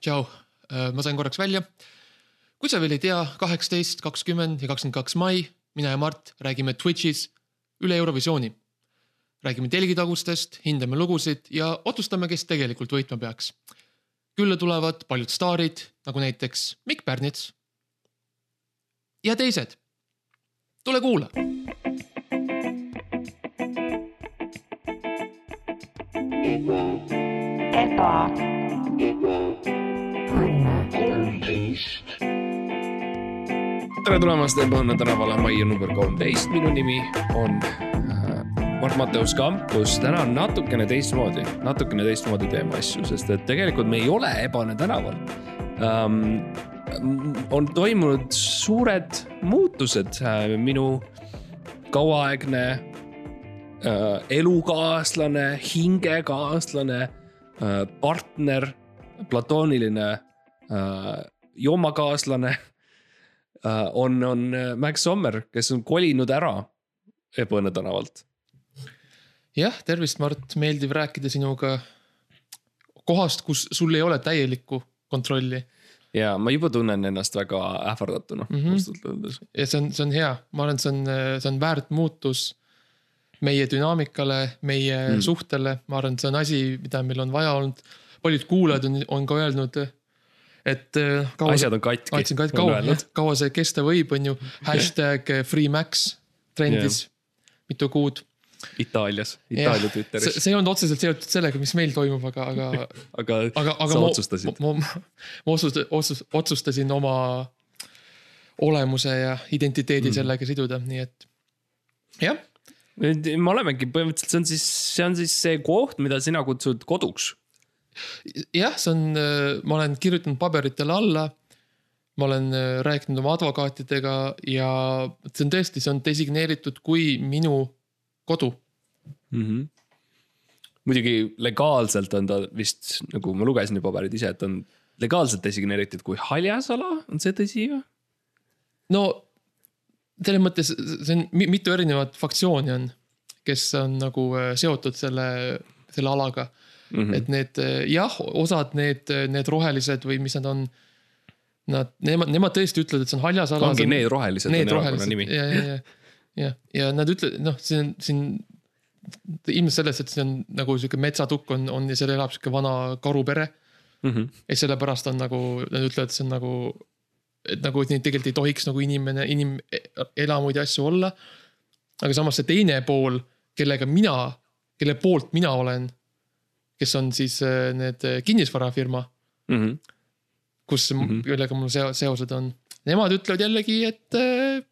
tšau, ma sain korraks välja. kui sa veel ei tea, kaheksateist, kakskümmend ja kakskümmend kaks mai, mina ja Mart räägime Twitch'is üle Eurovisiooni. räägime telgitagustest, hindame lugusid ja otsustame, kes tegelikult võitma peaks. külla tulevad paljud staarid, nagu näiteks Mikk Pärnits. ja teised. tule kuula EBA. tere tulemast Ebaõnne tänavale, majja number kolmteist, minu nimi on äh, Mart Matteus Kampus, täna on natukene teistmoodi, natukene teistmoodi teeme asju, sest et tegelikult me ei ole Ebaõnne tänaval um,. on toimunud suured muutused, minu kauaaegne äh, elukaaslane, hingekaaslane äh,, partner, platooniline äh, joomakaaslane äh, on, on Max Sommer, kes on kolinud ära Ebaõnne tänavalt. jah, tervist, Mart, meeldib rääkida sinuga kohast, kus sul ei ole täielikku kontrolli ja ma juba tunnen ennast väga ähvardatuna mm -hmm. ausalt öeldes. ja see on, see on hea, ma arvan, et see on, see on väärt muutus meie dünaamikale, meie mm. suhtele, ma arvan, et see on asi, mida meil on vaja olnud. paljud kuulajad on, on ka öelnud, et. asjad on katki. asjad on katki, kaua, kaua see kesta võib, on ju. hashtag Free Max trendis yeah. mitu kuud Itaalias, Itaalia Twitteris. see ei olnud otseselt seotud sellega, mis meil toimub, aga, aga aga, aga, aga sa ma, otsustasid. ma, ma, ma otsustasin, otsus, otsustasin oma olemuse ja identiteedi mm. sellega siduda, nii et jah. Me olemegi põhimõtteliselt, see on siis, see on siis see koht, mida sina kutsud koduks. jah, see on, ma olen kirjutanud paberitele alla ma olen rääkinud oma advokaatidega ja see on tõesti, see on designeeritud kui minu kodu mm. -hmm. muidugi legaalselt on ta vist, nagu ma lugesin ju paberid ise, et on legaalselt designeeritud kui haljasala, on see tõsi või? no selles mõttes, see on mitu erinevat faktsiooni on, kes on nagu äh, seotud selle, selle alaga mm. -hmm. et need äh, jah, osad need, need rohelised või mis nad on. Nad, nemad, nemad tõesti ütlevad, et see on haljasala. ongi need rohelised. Need rohelised ja, ja, ja jah, ja nad ütlevad, noh, see on siin ilmselt selles, et see on nagu sihuke metsatukk on, on ja seal elab sihuke vana karupere mm. -hmm. ja sellepärast on nagu, nad ütlevad, et see on nagu, et nagu neid tegelikult ei tohiks nagu inimene, inimelamuid ja asju olla. aga samas see teine pool, kellega mina, kelle poolt mina olen, kes on siis äh, need kinnisvarafirma mm. -hmm. kus mm, -hmm. kellega mul seosed on, nemad ütlevad jällegi, et äh,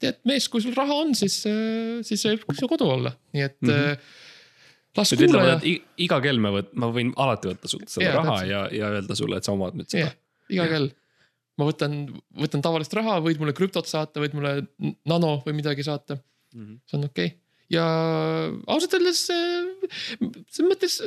tead mees, kui sul raha on, siis, äh, siis võib su kodu olla, nii et mm. -hmm las kuulaja. iga kell me võt-, ma võin alati võtta sult seda yeah, raha ja, ja öelda sulle, et sa omad nüüd seda yeah,. iga kell. Ma võtan, võtan tavalist raha, võid mulle krüptot saata, võid mulle nano või midagi saata mm. -hmm. see on okei okay. ja ausalt öeldes selles mõttes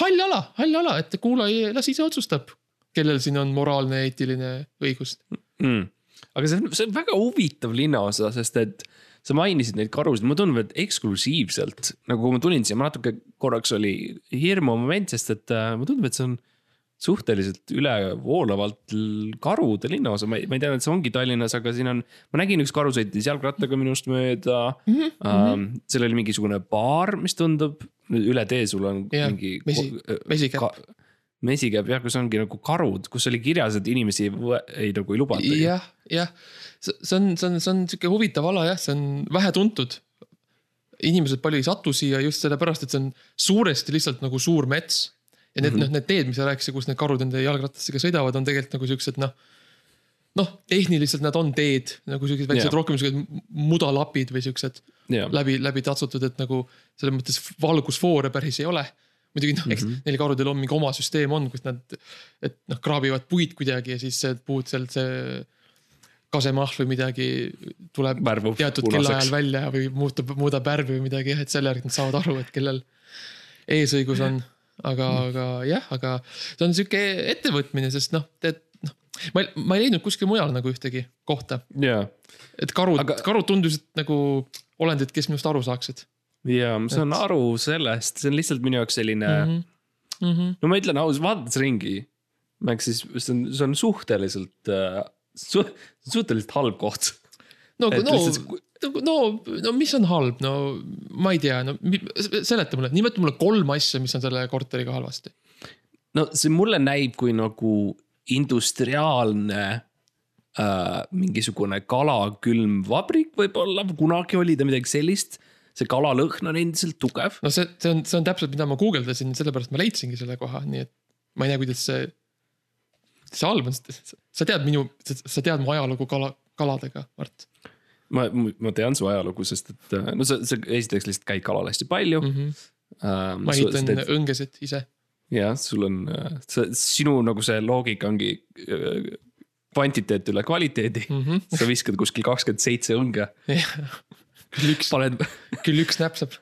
hall ala, hall ala, et kuulaja, las ise otsustab, kellel siin on moraalne, eetiline õigus mm aga see on, see on väga huvitav linnaosa, sest et sa mainisid neid karusid, mulle tundub, et eksklusiivselt nagu kui ma tulin siia, ma natuke korraks oli hirmu moment, sest et äh, mulle tundub, et see on suhteliselt ülevoolavalt karude linnaosa, ma ei, ma ei tea, et see ongi Tallinnas, aga siin on, ma nägin üks karu sõitis jalgrattaga minust mööda mm. -hmm. Um, seal oli mingisugune baar, mis tundub, üle tee sul on yeah, mingi. mesi, mesikäpp mesikäpp jah, kus ongi nagu karud, kus oli kirjas, et inimesi ei, ei nagu ei lubata. jah, jah, see on, see on, see on sihuke huvitav ala jah, see on vähetuntud. inimesed palju ei satu siia just sellepärast, et see on suuresti lihtsalt nagu suur mets. Ja need mm, -hmm. noh, need teed, mis sa rääkisid, kus need karud nende jalgratastega sõidavad, on tegelikult nagu siuksed noh noh, tehniliselt nad on teed nagu siuksed väiksed yeah., rohkem siuksed mudalapid või siuksed yeah. läbi, läbi tatsutud, et nagu selles mõttes valgusfoore päris ei ole muidugi noh, eks mm -hmm. neil karudel on mingi oma süsteem on, kus nad, et noh, kraabivad puid kuidagi ja siis puud sealt see kasemahl või midagi tuleb Värvub teatud kellaajal välja või muutub, muudab värvi või midagi jah, et selle järgi nad saavad aru, et kellel eesõigus on. Aga mm., aga jah, aga see on sihuke ettevõtmine, sest noh, tead noh, ma ei, ma ei leidnud kuskil mujal nagu ühtegi kohta yeah.. et karud aga..., karud tundusid nagu olendid, kes minust aru saaksid ja ma saan et... aru sellest, see on lihtsalt minu jaoks selline mm. -hmm mm. -hmm. no ma ütlen ausalt, vaadates ringi, eks siis see on, see on suhteliselt äh, su,, suhteliselt halb koht. no, no lihtsalt-, no, no mis on halb, no ma ei tea, no seleta mulle, nimeta mulle kolm asja, mis on selle korteriga halvasti. no see mulle näib kui nagu industriaalne äh, mingisugune kalakülmvabrik võib-olla, kunagi oli ta midagi sellist. see kalalõhn on endiselt tugev. no see, see on, see on täpselt, mida ma guugeldasin, sellepärast ma leidsingi selle koha, nii et ma ei tea, kuidas see, see halb on, sa tead minu, sa tead mu ajalugu kala, kaladega, Mart ma, ma tean su ajalugu, sest et äh, no sa, sa esiteks lihtsalt käid kalal hästi palju mm. -hmm. ähm,. ma ehitan õngesid ise. jah, sul on, sinu nagu see loogika ongi äh, kvantiteet üle kvaliteedi mm. Mm -hmm. -hmm. sa viskad kuskil kakskümmend seitse õnge, küll üks, paned küll üks näpsab.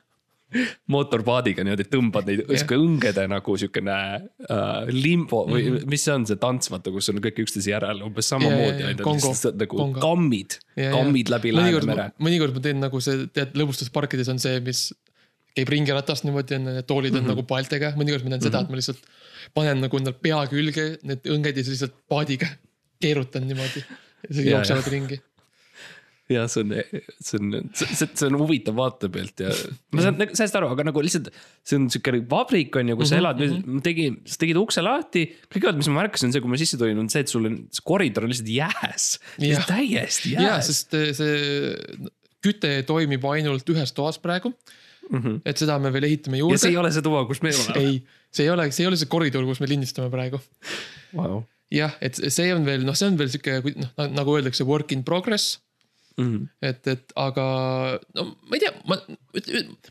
Mootorpaadiga niimoodi, tõmbad neid sihuke õngede nagu siukene äh, limbo või mm Mhm. -hmm. mis see on see tants, vaata, kus on kõik üksteise järel umbes samamoodi ainult Kongo, lihtsalt nagu Kongo. kammid, kammid läbi Läänemere. mõnikord ma teen nagu see, tead, lõbustusparkides on see, mis käib ringiratast niimoodi, on need toolid on mm -hmm. nagu paeltega, mõnikord ma teen seda, et ma lihtsalt panen nagu endal pea külge need õnged ja siis lihtsalt paadiga keerutan niimoodi. ja siis jooksevad ringi. jah, see on, see on, see, on huvitav vaatepilt ja ma saan nagu sellest aru, aga nagu lihtsalt see on siuke vabrik on ju, kus sa Mhm, elad, ma tegin, sa tegid ukse lahti. kõigepealt, mis ma märkasin, see, kui ma sisse tulin, on see, et sul on, see koridor on lihtsalt jääs. Jah. täiesti jääs. sest eh, see küte toimib ainult ühes toas praegu mm. -hmm. et seda me veel ehitame Mhm. ja see ei juurde. ole see tuba, kus me oleme. ei, see ei ole, see ei ole see koridor, kus me lindistame praegu Wow. jah, et see on veel, noh, see on veel sihuke, noh nagu öeldakse, work in progress Mm -hmm. et, et aga no ma ei tea, ma,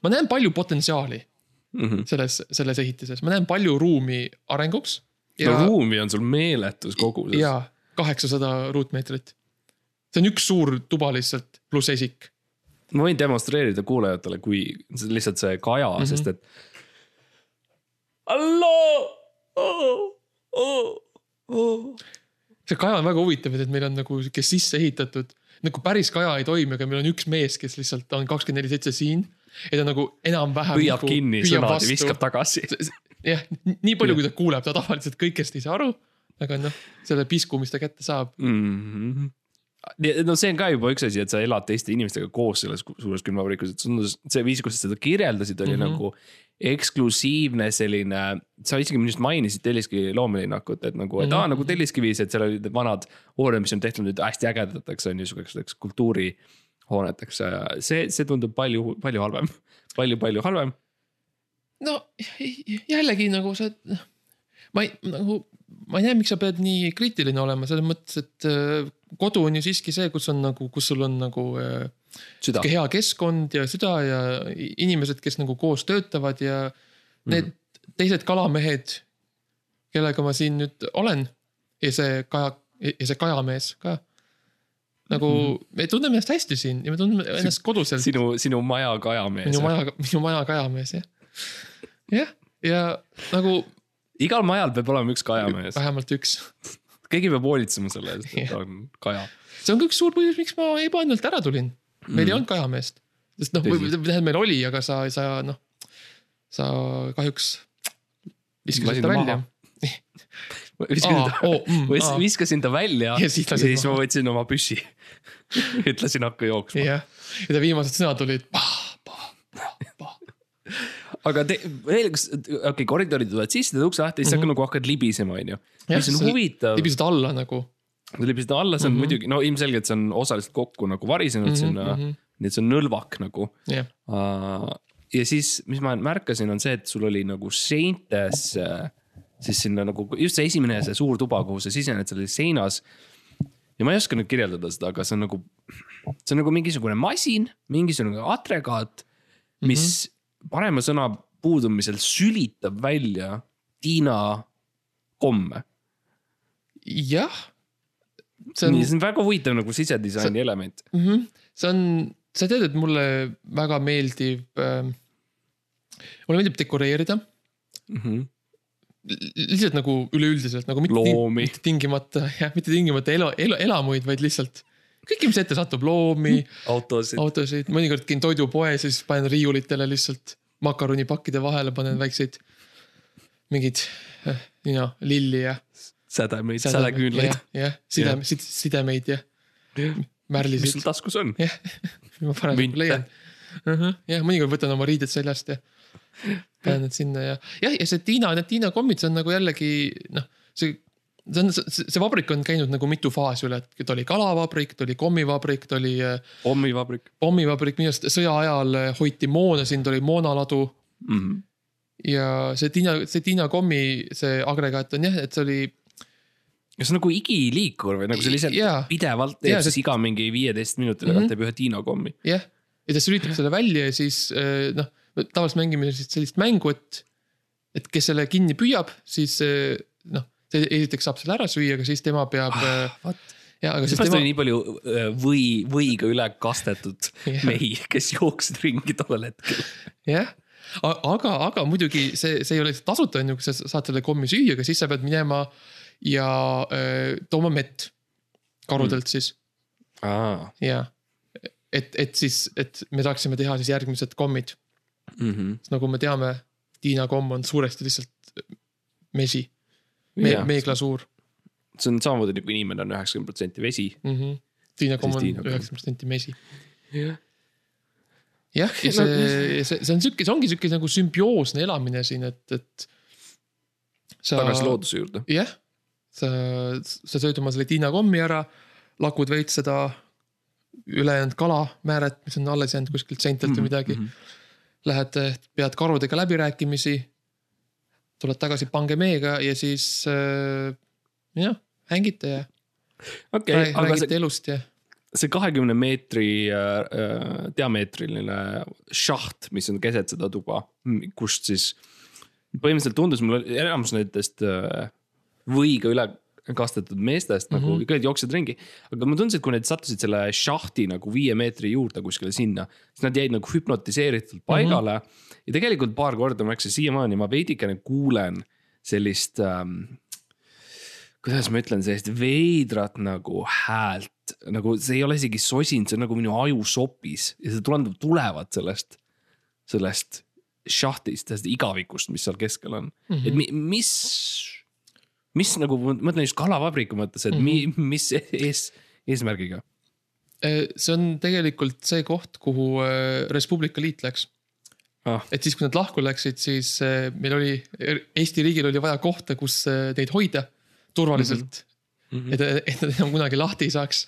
ma näen palju potentsiaali Mm -hmm. selles, selles ehitises, ma näen palju ruumi arenguks. no ruumi on sul meeletus koguses. ja kaheksasada ruutmeetrit. see on üks suur tuba lihtsalt, pluss esik. ma võin demonstreerida kuulajatele, kui lihtsalt see kaja mm. -hmm. sest et. halloo oh,, oh, oh.. see kaja on väga huvitav, et meil on nagu sihuke sisse ehitatud, nagu päris kaja ei toimi, aga meil on üks mees, kes lihtsalt on kakskümmend neli seitse siin. ja ta nagu enam-vähem. püüab kinni sõnad ja viskab tagasi. jah, nii palju, kui ta kuuleb, ta tavaliselt kõigest ei saa aru. aga noh, selle pisku, mis ta kätte saab, mm. -hmm. No see on ka juba üks asi, et sa elad teiste inimestega koos selles suures külmavabrikus, et tundus see viis, kuidas sa seda kirjeldasid, oli mm. -hmm. nagu eksklusiivne selline. sa isegi minu arust mainisid Telliskivi loomelinnakut, et nagu, et Mhm. aa nagu Telliskivis, et seal olid need vanad hooned, mis on tehtud nüüd hästi ägedateks on ju sihukeseks kultuurihooneteks see, see tundub palju, palju halvem, palju-palju halvem. no jällegi nagu sa, ma ei, nagu, ma ei tea, miks sa pead nii kriitiline olema, selles mõttes, et kodu on ju siiski see, kus on nagu, kus sul on nagu äh, hea keskkond ja süda ja inimesed, kes nagu koos töötavad ja need mm -hmm. teised kalamehed, kellega ma siin nüüd olen ja see kaja, ja see kajamees ka. nagu mm -hmm. me tunneme ennast hästi siin ja me tunneme ennast koduselt. sinu, sinu maja kajamees minu. maja, minu maja kajamees jah. jah, ja nagu igal majal peab olema üks kajamees, vähemalt üks. Keegi peab hoolitsema selle eest, et ta on kaja. see on ka üks suur põhjus, miks ma ebaõnnelt ära tulin. meil mm. ei olnud kajameest. sest noh, tähendab meil oli, aga sa, sa noh, sa kahjuks viskasid ta välja viskasin ta, Oh, mm, viskasin ta välja Ja siis ja siis ma võtsin oma püssi. ütlesin hakka jooksma. jah, ja ta viimased sõnad olid. aga te, veel üks, okei okay,, koridorid tulevad sisse, teed ukse lahti, siis sa mm -hmm. nagu hakkad libisema, onju. Mis on huvitav, libised alla nagu. sa libisid alla, see on mm -hmm. muidugi, no ilmselgelt see on osaliselt kokku nagu varisenud mm -hmm. sinna mm, -hmm. nii et see on nõlvak nagu jah, uh,. ja siis, mis ma märkasin, on see, et sul oli nagu seintes uh, siis sinna nagu just see esimene, see suur tuba, kuhu sa sisened, seal oli seinas. ja ma ei oska nüüd kirjeldada seda, aga see on nagu, see on nagu mingisugune masin, mingisugune agregaat, mis mm -hmm. parema sõna puudumisel sülitab välja Tiina komme. jah. on nii, see on väga huvitav nagu sisedisaini element. mm, -hmm. see on, sa tead, et mulle väga meeldib äh,, mulle meeldib dekoreerida Mm -hmm. Lihtsalt nagu üleüldiselt nagu mitte, Loomi. mitte tingimata jah, mitte tingimata elu, elu, elamuid, vaid lihtsalt kõike, mis ette satub, loomi, autosid. autosid, mõnikord käin toidupoes ja siis panen riiulitele lihtsalt makaronipakkide vahele panen väikseid mingeid äh, know, lilli ja sädemeid, sädeküünlaid. jah, sidem, sidemeid ja mis märlisid sul. taskus on? jah, ma Münte. leian. jah, mõnikord võtan oma riided seljast ja panen need sinna ja, jah, ja see Tiina, need Tiina kommid, see on nagu jällegi noh, see see on, see vabrik on käinud nagu mitu faasi üle, et oli kalavabrik, ta oli kommivabrik, ta oli äh, pommivabrik pommivabrik, minu arust sõja ajal äh, hoiti moona, siin ta oli moonaladu. mm. -hmm. ja see Tiina, see Tiina kommi see agregaat on jah, et see oli ja see on nagu igiliikur või nagu see lihtsalt Jaa. pidevalt teeb Jaa, siis see- iga mingi viieteist minuti tagant Mhm. teeb ühe Tiina kommi. jah, ja ta sülitab selle välja ja siis äh, noh, tavaliselt mängime siis sellist mängu, et. et kes selle kinni püüab, siis äh, noh, see esiteks saab selle ära süüa, aga siis tema peab ah,. vot, ja, aga siis seepärast tema oli, nii palju äh, või, võiga üle kastetud Jah. mehi, kes jooksid ringi tollel hetkel. jah. aga, aga muidugi see, see ei ole tasuta on ju, kui sa saad selle kommi süüa, aga siis sa pead minema ja öö, tooma mett karudelt mm. siis aa. ja et, et siis, et me saaksime teha siis järgmised kommid, Mhm. sest nagu me teame, Tiina komm on suuresti lihtsalt mesi me,, meeglasuur see on samamoodi nagu inimene on üheksakümmend protsenti vesi. mm. -hmm. Tiina komm on üheksakümmend protsenti mesi. jah, jah, ja see, see, see on sihuke, see ongi sihuke nagu sümbioosne elamine siin, et, et. tagasi looduse juurde. jah, sa, sa sööd oma selle Tiina kommi ära, lakud veits seda ülejäänud kalamääret, mis on alles jäänud kuskilt seintelt Mhm, või midagi. Lähed, pead karudega läbirääkimisi. tuled tagasi Pangemeega ja siis äh, jah, hängite ja okay, aga räägite see, elust ja see kahekümne meetri äh, äh, diameetriline šaht, mis on keset seda tuba, kust siis põhimõtteliselt tundus mulle enamus nendest äh, võiga üle kastetud meestest mm -hmm. nagu kõik jooksid ringi. aga mulle tundus, et kui need sattusid selle šahti nagu viie meetri juurde kuskile sinna, siis nad jäid nagu hüpnotiseeritult paigale mm. -hmm. ja tegelikult paar korda ma eks siiamaani ma veidikene kuulen sellist ähm,. kuidas ma ütlen, sellist veidrat nagu häält, nagu see ei ole isegi sosin, see on nagu minu aju sopis ja see tundub tulevat sellest, sellest šahtist, sellest igavikust, mis seal keskel on mm. -hmm. et mi, mis, mis nagu ma mõtlen just kalavabriku mõttes, et mm -hmm. mi, mis ees, eesmärgiga. Äh, see on tegelikult see koht, kuhu äh, Res Publica liit läks Ah. et siis, kui nad lahku läksid, siis äh, meil oli, Eesti riigil oli vaja kohta, kus neid hoida turvaliselt mm. -hmm. et, et nad enam kunagi lahti ei saaks.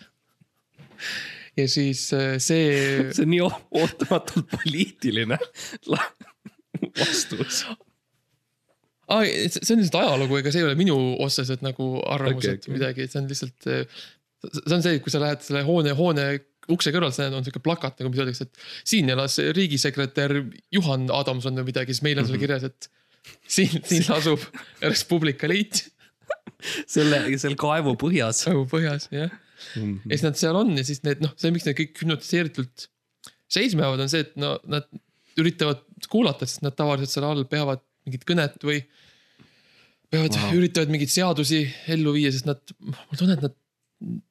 ja siis see, see on nii ootamatult poliitiline la- vastus. see on lihtsalt ajalugu, ega see ei ole minu otseselt nagu arvamus okay,, et okei. midagi, see on lihtsalt. see on see, kui sa lähed selle hoone, hoone ukse kõrval, see on sihuke plakat nagu, mis öeldakse, et siin elas riigisekretär Juhan Adamson või midagi, siis meil on Mhm. seal kirjas, et siin, siin asub Res Publica liit selle, seal kaevu põhjas. nagu põhjas, jah. ja siis nad seal on ja siis need noh, see, miks nad kõik hüpnotiseeritult seisma jäävad, on see, et no nad üritavad kuulata, sest nad tavaliselt seal all peavad mingit kõnet või. peavad wow., üritavad mingeid seadusi ellu viia, sest nad, mul tunne, et nad,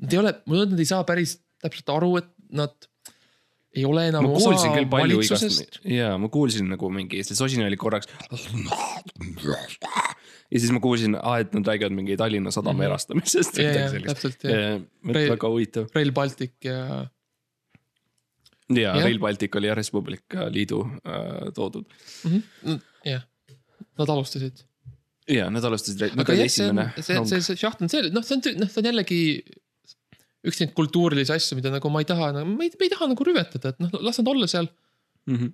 nad ei ole, mul on, nad ei saa päris täpselt aru, et nad ei ole enam ma osa valitsusest jaa, ma kuulsin nagu mingi, see sosin oli korraks. ja siis ma kuulsin, et nad räägivad mingi Tallinna Sadama Mhm. erastamisest. ja, ja täpselt ja, Rail- väga huvitav Rail Baltic ja ja Jah. Rail Baltic oli jah Res Publica liidu äh, toodud. mm -hmm. jah, nad alustasid. Ja nad alustasid, nad olid esimene, see, see, see šaht on see, noh, see on, noh, see on jällegi üks neid kultuurilisi asju, mida nagu ma ei taha, ma ei, ma ei taha nagu rüvetada, et noh, las nad olla seal, Mhm.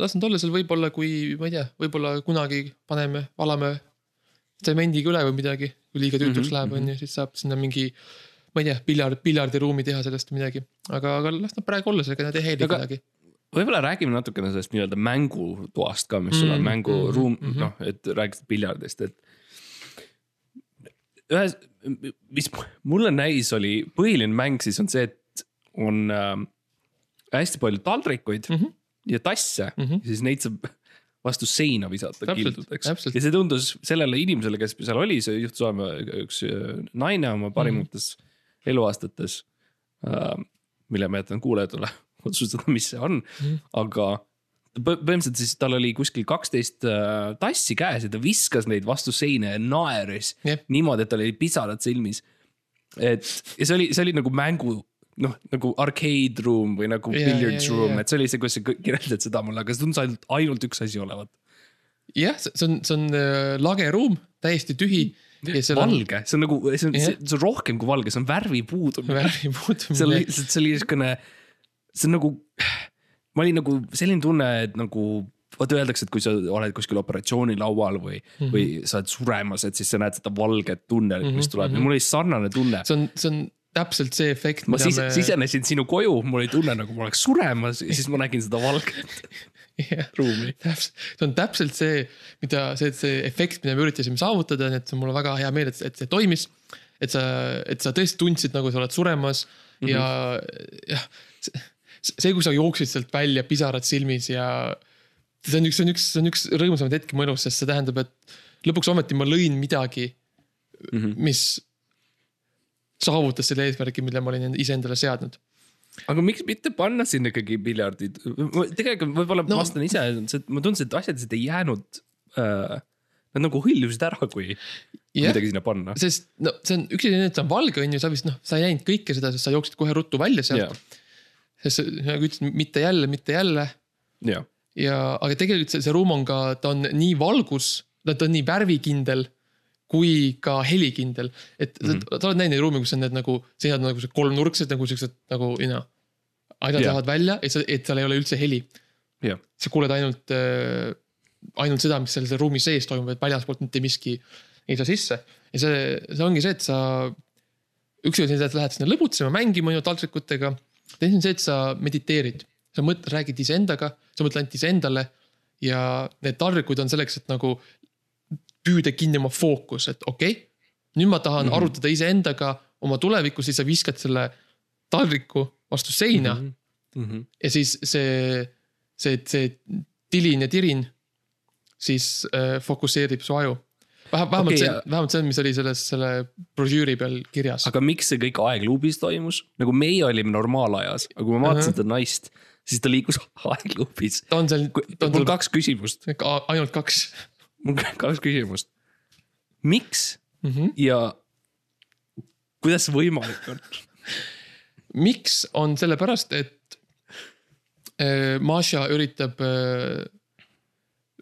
las nad olla seal võib-olla, kui ma ei tea, võib-olla kunagi paneme, valame tsemendiga üle või midagi, kui liiga tüütuks Mhm, läheb, on ju, siis saab sinna mingi ma ei tea, piljard, piljardiruumi teha sellest midagi, aga, aga las nad praegu olla ega nad ei häiri kedagi. Võib-olla räägime natukene sellest nii-öelda mängutoast ka, mis sul on Mm, mänguruum mm,, mhm. noh, et rääkisid piljardist, et. ühes, mis mulle näis, oli põhiline mäng siis on see, et on äh, hästi palju taldrikuid mm Mhm. -hmm. ja tasse mm, Mhm. -hmm. siis neid saab vastu seina visata kildudeks. ja see tundus sellele inimesele, kes seal oli, see juhtus olema üks äh, naine oma parimates mm -hmm. eluaastates äh,. mille ma jätan kuulajatele otsustada, mis see on mm, aga põ- põhimõtteliselt siis tal oli kuskil kaksteist äh, tassi käes ja ta viskas neid vastu seina ja naeris Jah. niimoodi, et tal oli pisarad silmis. et ja see oli, see oli nagu mängu noh, nagu arcade room või nagu Ja, billiards ja, room, ja. et see oli see, kus sa kirjeldad seda mulle, aga see tundus ainult, ainult üks asi olevat. jah, see on, see on äh, lage ruum, täiesti tühi. ja seal valge, see on nagu, see on see on rohkem kui valge, see on värvi puudumine. värvi see on puudumine. lihtsalt, see oli niisugune, see on nagu, ma olin nagu selline tunne, et nagu vaata öeldakse, et kui sa oled kuskil operatsioonilaual või mm, -hmm. või sa oled suremas, et siis sa näed seda valget tunnet mm, -hmm. mis tuleb ja mul oli sarnane tunne. see on, see on täpselt see efekt, ma sis, me sisenesin sinu koju, mul oli tunne nagu ma oleks suremas ja siis ma nägin seda valget ruumi. täpselt, see on täpselt see, mida see, see efekt, mida me üritasime saavutada, nii et mul on väga hea meel, et, et see toimis. et sa, et sa tõesti tundsid, nagu sa oled suremas mm -hmm. ja, jah. see, kui sa jooksid sealt välja, pisarad silmis ja see on üks, see on üks, see on üks rõõmsamaid hetki mu elus, sest see tähendab, et lõpuks ometi ma lõin midagi mm, -hmm. mis saavutas selle eesmärgi, mille ma olin iseendale seadnud. aga miks mitte panna sinna ikkagi piljardid, tegelikult võib-olla No- vastan ise, ma tundsin, et asjad lihtsalt ei jäänud äh,. Nad nagu hõljusid ära, kui Jah. midagi sinna panna. sest no see on üks asi, et ta on valge, on ju, sa vist noh, sa ei näinud kõike seda, sest sa jooksid kohe ruttu välja sealt ja, sest nagu ütlesid, mitte jälle, mitte jälle ja, ja, aga tegelikult see, see ruum on ka, ta on nii valgus, ta on nii värvikindel kui ka helikindel. et mm. -hmm. sa oled näinud neid ruume, kus on need nagu seinad on nagu kolmnurksed nagu siuksed nagu you know, asjad Jah. lähevad välja, et sa, et seal ei ole üldse heli. ja, sa kuuled ainult äh,, ainult seda, mis seal ruumi sees toimub, et väljaspoolt mitte miski ei saa sisse. ja see, see ongi see, et sa, üks asi on see, et lähed sinna lõbutsema, mängima ju taltrikutega. Teine on see, et sa mediteerid, sa mõtled, räägid iseendaga, sa mõtled ainult iseendale ja need taldrikud on selleks, et nagu püüda kinni oma fookus, et okei okay,, nüüd ma tahan mm. -hmm. arutada iseendaga oma tulevikku, siis sa viskad selle taldriku vastu seina mm. -hmm ja siis see, see, see tilin ja tirin siis äh, fokusseerib su aju. vähemalt, okay, see ja-, vähemalt see, mis oli selles, selle brošüüri peal kirjas. aga miks see kõik aegluubis toimus, nagu meie olime normaalajas, aga kui ma vaatasin seda naist, siis ta liikus aegluubis. ta on seal, mul seal kaks küsimust, ainult kaks mul kaks küsimust. miks mm. -hmm. ja kuidas see võimalik on? miks on sellepärast, et äh, Maša üritab äh,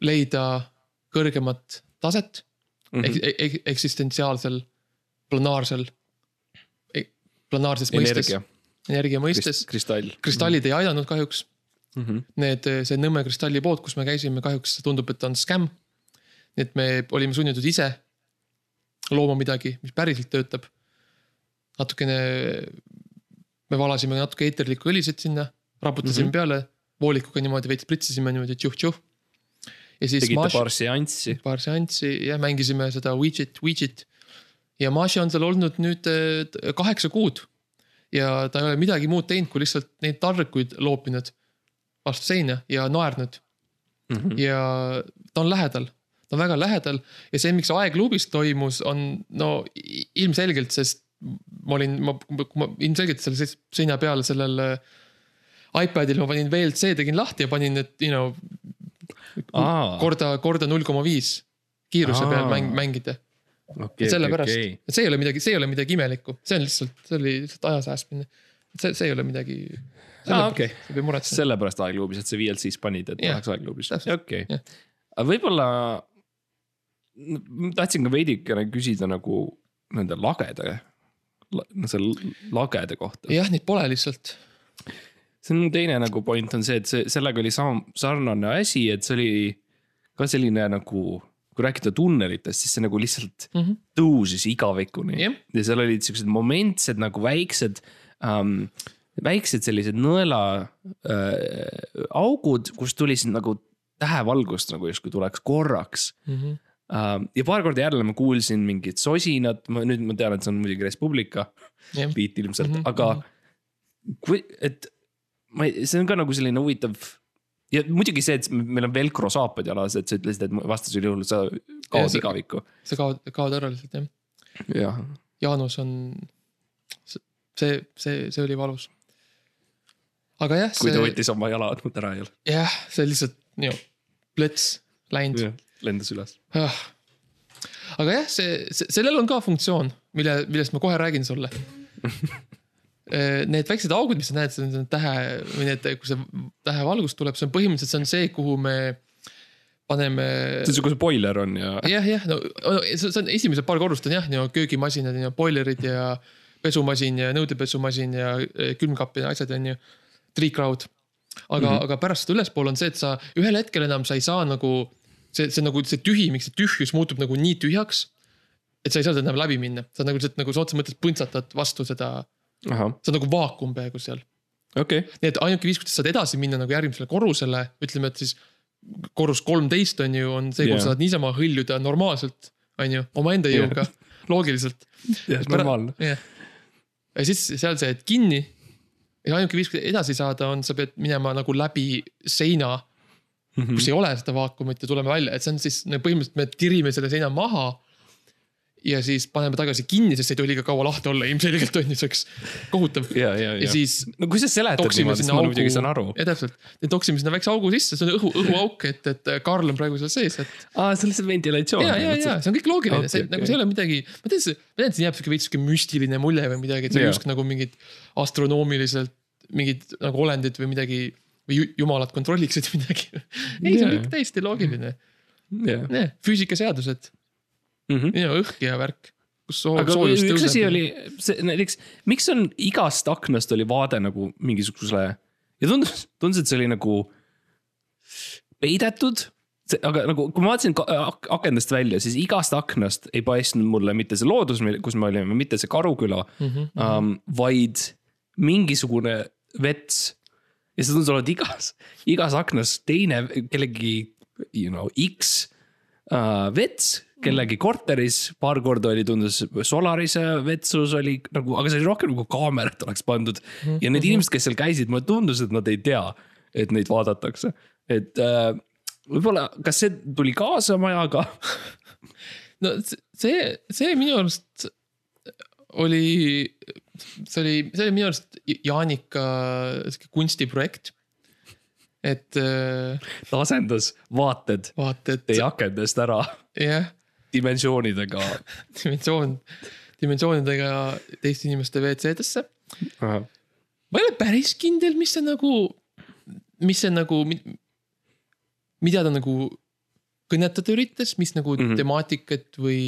leida kõrgemat taset mm Mhm. -hmm. ek, eksistentsiaalsel, planaarsel, planaarses mõistes, energia, mõistes. kristall. kristallid ei aidanud kahjuks mm. -hmm. need, see Nõmme kristallipood, kus me käisime, kahjuks tundub, et ta on skämm. nii et me olime sunnitud ise looma midagi, mis päriselt töötab. natukene, me valasime natuke eeterlikku õlisid sinna, raputasime mm Mhm. -hmm. peale, voolikuga niimoodi veits pritsisime niimoodi tšuh-tšuh. Ja siis tegite Maš- paar seanssi. paar seanssi ja mängisime seda Ouijat, Ouijat. ja Maši on seal olnud nüüd eh, kaheksa kuud. ja ta ei ole midagi muud teinud, kui lihtsalt neid taldrikuid loopinud vastu seina ja naernud Mhm. ja ta on lähedal, ta on väga lähedal ja see, miks aegluubis toimus, on no ilmselgelt, sest ma olin, ma, ma ilmselgelt seal se- seina peal sellel äh, iPadil ma panin VLC, tegin lahti ja panin need, you know. korda, korda null koma viis kiiruse Aa. peal mäng, mängida. okei, sellepärast okei, et see ei ole midagi, see ei ole midagi imelikku, see on lihtsalt, see oli lihtsalt aja säästmine. see, see ei ole midagi. Pea muretsema. sellepärast aegluubis, et sa VLC-s panid, et Jah, oleks aegluubis, okei aga võib-olla, tahtsin ka veidikene küsida nagu nende lagede, no selle lagede kohta. jah, neid pole lihtsalt. See on mu teine nagu point on see, et see, sellega oli sama sarnane asi, et see oli ka selline nagu, kui rääkida tunnelitest, siis see nagu lihtsalt mm. -hmm. tõusis igavikuni Jah. ja seal olid siuksed momentsed nagu väiksed ähm,, väiksed sellised nõela äh, kust tuli siis nagu tähevalgust nagu justkui tuleks korraks Mm -hmm. ähm,. ja paar korda jälle ma kuulsin mingit sosinat, ma nüüd ma tean, et see on muidugi Res Publica jah, beat ilmselt mm, Mhm, -hmm, aga kui, et ma ei, see on ka nagu selline huvitav. ja muidugi see, et meil on velcro saapad jalas, et sa ütlesid, et vastasel juhul sa Ja kaod see- igavikku. sa kaod, kaod ära lihtsalt jah. jah, Jaanus on, see, see, see oli valus. aga jah, kui ta see, võttis oma jalaandmed ära jälle. jah, see lihtsalt nii-öelda plets läinud. lendas üles. Ah. aga jah, see, see, sellel on ka funktsioon, mille, millest ma kohe räägin sulle. Need väiksed augud, mis sa näed, see on tähe või need, kui see tähevalgus tuleb, see on põhimõtteliselt, see on see, kuhu me paneme. see on siuke see boiler on ja. jah, jah, no see on esimesed paar korrust on jah, nii köögimasinad ja boilerid ja pesumasin ja nõudepesumasin ja eh, külmkapp ja asjad on ju. triikraud. aga mm, -hmm. aga pärast seda ülespool on see, et sa ühel hetkel enam sa ei saa nagu. see, see nagu see tühimik, see tühjus muutub nagu nii tühjaks. et sa ei saa seda enam läbi minna, sa nagu lihtsalt nagu sõna otseses mõttes põntsatad vastu seda, sa oled nagu vaakum peaaegu seal. okay., nii et ainuke viis, kuidas sa saad edasi minna nagu järgmisele korrusele, ütleme, et siis korrus kolmteist on ju, on see, kus sa saad niisama hõljuda normaalselt, on ju, omaenda jõuga, loogiliselt. jah, normaalne. ja siis seal sa jääd kinni. ja ainuke viis, kuidas edasi saada, on, sa pead minema nagu läbi seina, Mhm. kus ei ole seda vaakumit ja tuleme välja, et see on siis põhimõtteliselt me tirime selle seina maha. Ja siis paneme tagasi kinni, sest see ei tohi liiga kaua lahti olla, ilmselgelt on ju, see oleks kohutav. ja, ja, ja ja. siis no kui sa seletad niimoodi, siis ma augu muidugi saan aru., ja täpselt, toksime sinna väikse augu sisse, see on õhu, õhuauk, et, et Karl on praegu seal sees, et. aa, see on lihtsalt ventilatsioon. ja, ja, ja see on kõik loogiline okay,, see okay. nagu see ei ole midagi, ma tean, see, ma tean, et siin jääb siuke veits siuke müstiline mulje või midagi, et see on justkui nagu mingid astronoomiliselt mingid nagu olendid või midagi või ju- jumalad kontrolliksid midagi. ei, see on kõik täiesti loogiline, jah. füüsikaseadused, õhk ja värk, kus soo- aga soojus üks asi tõuseb. oli, see näiteks, miks on igast aknast oli vaade nagu mingisugusele ja tundus, tundus, et see oli nagu peidetud. aga nagu, kui ma vaatasin akendest välja, siis igast aknast ei paistnud mulle mitte see loodus, kus me olime, mitte see Karuküla mm. -hmm. um, vaid mingisugune vets. ja see tundus olevat igas, igas aknas teine kellegi, you know, X uh, vets kellegi korteris, paar korda oli, tundus Solarise vetsus oli nagu, aga see oli rohkem nagu kaamerat oleks pandud. ja need inimesed, kes seal käisid, mulle tundus, et nad ei tea, et neid vaadatakse, et uh, võib-olla, kas see tuli kaasa majaga? no see- see, minu arust oli, see oli, see oli minu arust Jaanika sihuke kunstiprojekt. et äh, ta asendas vaated vaata, et teie akendest ära jah, dimensioonidega. dimensioon, dimensioonidega teiste inimeste WC-desse. ma ei ole päris kindel, mis see nagu, mis see nagu, mida ta nagu kõnetada üritas, mis nagu mm. -hmm. temaatikat või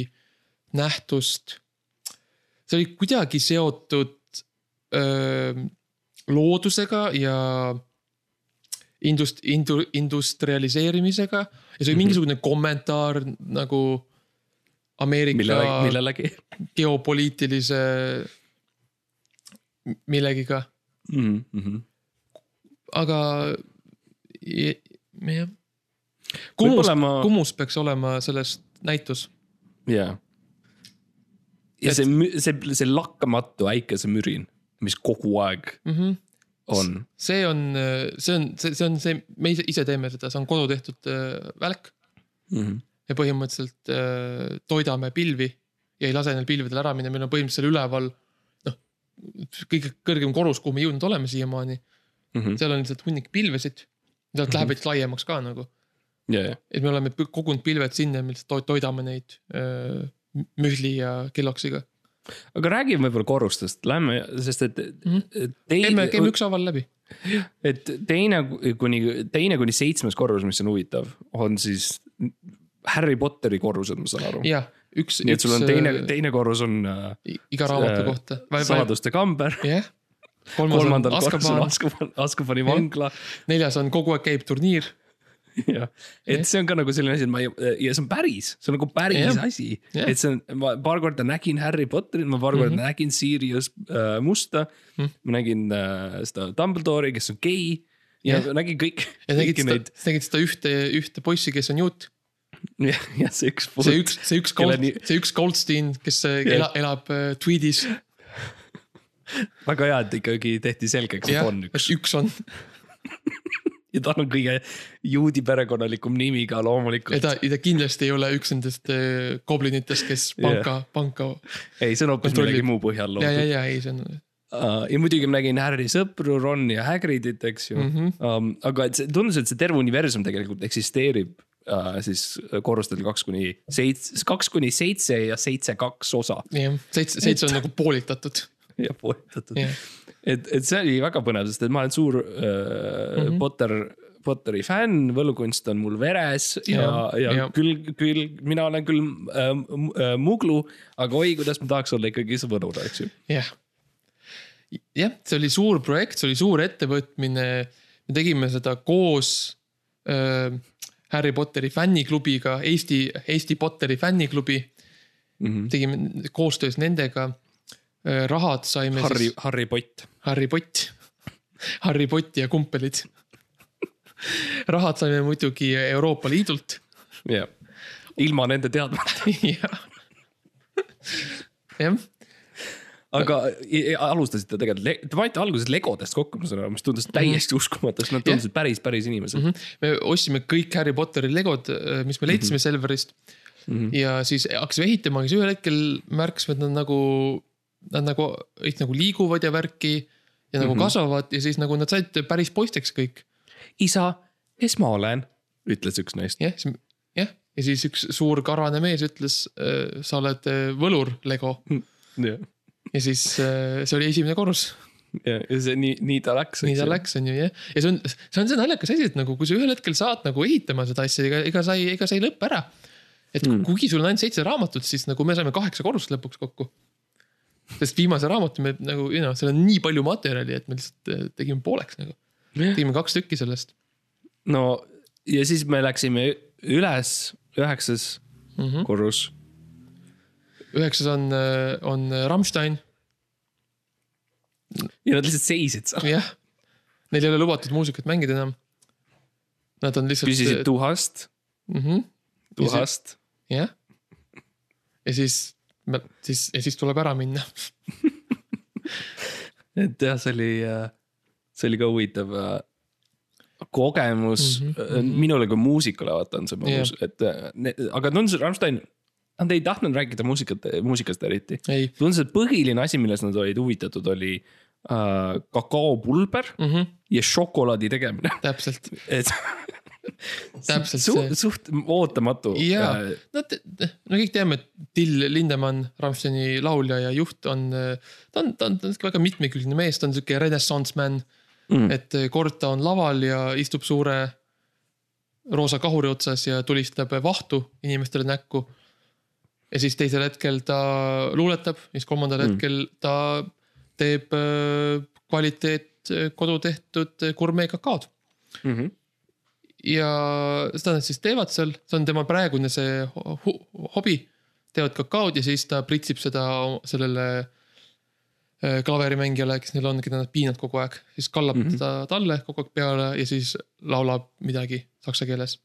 nähtust. see oli kuidagi seotud öö, loodusega ja indust-, indu-, industrialiseerimisega ja see oli Mhm. mingisugune kommentaar nagu Ameerika mille, millelegi geopoliitilise millegiga, mm. -hmm. aga jah. Kumus ma- Kumus peaks olema sellest näitus. jaa. ja see, see, see lakkamatu äikesemürin, mis kogu aeg Mm -hmm. on. see on, see on, see, see on see, me ise, teeme seda, see on kodu tehtud äh, välk Mm -hmm. Ja põhimõtteliselt äh, toidame pilvi ja ei lase neil pilvedel ära minna, meil on põhimõtteliselt üleval noh, kõige kõrgem korrus, kuhu me jõudnud oleme siiamaani, Mm -hmm. seal on lihtsalt hunnik pilvesid. sealt läheb veits laiemaks ka nagu, ja, ja, et me oleme kogunud pilved sinna me lihtsalt to- toidame neid öö, mühli ja kelloksiga. aga räägime võib-olla korrustest, lähme, sest et Mhm. käime, käime teine, ükshaaval läbi. et teine kuni, teine kuni seitsmes korrus, mis on huvitav, on siis Harry Potteri korrused, ma saan aru. jah, üks, nii et sul on teine, teine korrus on äh, iga raamatu äh, kohta. saladuste kamber, jah, kolmas on kolmandal korrusel on Azkaban, Azkaban, Azkabani vangla neljas on kogu aeg käib turniir. jah, et see on ka nagu selline asi, et ma ei, ja see on päris, see on nagu päris Jah. asi. Jah. et see on, ma paar korda nägin Harry Potterit, ma paar korda Mhm. nägin Sirius äh, Musta Mhm. ma nägin äh, seda Dumbledore'i, kes on gei. ja Jah. nägin kõik, ja nägid seda nägid seda ühte, ühte poissi, kes on juut. ja, ja see üks. see üks, see üks Gold nii-, see üks Goldstein, kes äh, Jah. ela, elab äh, tweedis. väga hea, et ikkagi tehti selgeks, et jah, on üks üks on, ja tal on kõige juudi perekonnalikum nimi ka ja loomulikult. ta, ta kindlasti ei ole üks nendest äh, goblinitest, kes panka yeah., panka. ei, see on hoopis millegi muu põhjal ja, ja, loodud. ja ei, see on uh, ja muidugi ma nägin Harry sõpru, Ron ja Hagridit, eks ju mm. -hmm. um, aga et see tundus, et see terve universum tegelikult eksisteerib uh, siis korrustel kaks kuni seitse, kaks kuni seitse ja seitse kaks osa jah, seitse, seitse on nagu poolitatud. ja poetatud jah, et, et see oli väga põnev, sest et ma olen suur uh, mm -hmm. Potter, Potteri fänn, võlukunst on mul veres ja, Ja, ja, ja küll, küll mina olen küll äh, äh, muglu, aga oi, kuidas ma tahaks olla ikkagi see võdur, eks ju. jah. jah, see oli suur projekt, see oli suur ettevõtmine. me tegime seda koos äh, Harry Potteri fänniklubiga, Eesti, Eesti Potteri fänniklubi. tegime koostöös nendega. rahad saime Harry siis,, Harry Pott. Harry Pott, Harry Pott ja kumpelid. rahad saime muidugi Euroopa Liidult jah, ilma nende teadmata, jah, jah aga alustasite tegelikult, te panite alguses legodest kokku, ma saan aru, mis tundus täiesti uskumatu, sest nad tundusid päris, päris inimesed mm. me ostsime kõik Harry Potteri legod, mis me leidsime mm -hmm. Selverist mm. -hmm. ja siis hakkasime ehitama, siis ühel hetkel märkasime, et nad nagu, nad nagu, nagu liiguvad ja värki. ja nagu mm -hmm. kasvavad ja siis nagu nad said päris poisteks kõik. isa, kes ma olen, ütles üks neist. jah, jah, ja siis üks suur karvane mees ütles, sa oled äh, võlur, Lego. ja, ja siis äh, see oli esimene korrus, ja ja see nii, nii ta läks. nii ta. läks, on ju jah. ja see on, see on see naljakas asi, et nagu kui sa ühel hetkel saad nagu ehitama seda asja, ega, ega sa ei, ega sa ei lõpe ära. et mm. kuigi sul on ainult seitse raamatut, siis nagu me saime kaheksa korrust lõpuks kokku. sest viimase raamatu me nagu, you know, seal on nii palju materjali, et me lihtsalt äh, tegime pooleks nagu. tegime kaks tükki sellest no ja siis me läksime üles, üheksas mm. -hmm. korrus. Üheksas on, on Rammstein, ja nad lihtsalt seisid seal, jah. Neil ei ole lubatud muusikat mängida enam. Nad on lihtsalt. püsisid tuhast, mm. -hmm. tuhast. jah. ja siis, siis, ja siis tuleb ära minna. et jah, see oli, see oli ka huvitav äh, kogemus mm -hmm, minule kui muusikule vaata on see mõnus Jah. et äh, aga tundus, et Rammstein, nad ei tahtnud rääkida muusikat, muusikast eriti. tundus, et põhiline asi, millest nad olid huvitatud, oli äh, kakaopulber mm, -hmm. ja šokolaadi tegemine, täpselt, et täpselt su, see. suht ootamatu. jaa, no te- no kõik teame, et Till Lindemann, Rammsteini laulja ja juht on, ta on, ta on, ta on väga mitmekülgne mees, ta on sihuke renaissance man Mm. et kord ta on laval ja istub suure roosa kahuri otsas ja tulistab vahtu inimestele näkku. Ja siis teisel hetkel ta luuletab, siis kolmandal mm. hetkel ta teeb äh, kvaliteet äh, kodutehtud gurmee kakaod Mm -hmm. ja seda nad siis teevad seal, see on tema praegune see ho- hobi. teevad kakaod ja siis ta pritsib seda sellele äh, klaverimängijale, kes neil on, keda nad piinavad kogu aeg, siis kallab mm. -hmm. teda talle kogu aeg peale ja siis laulab midagi saksa keeles.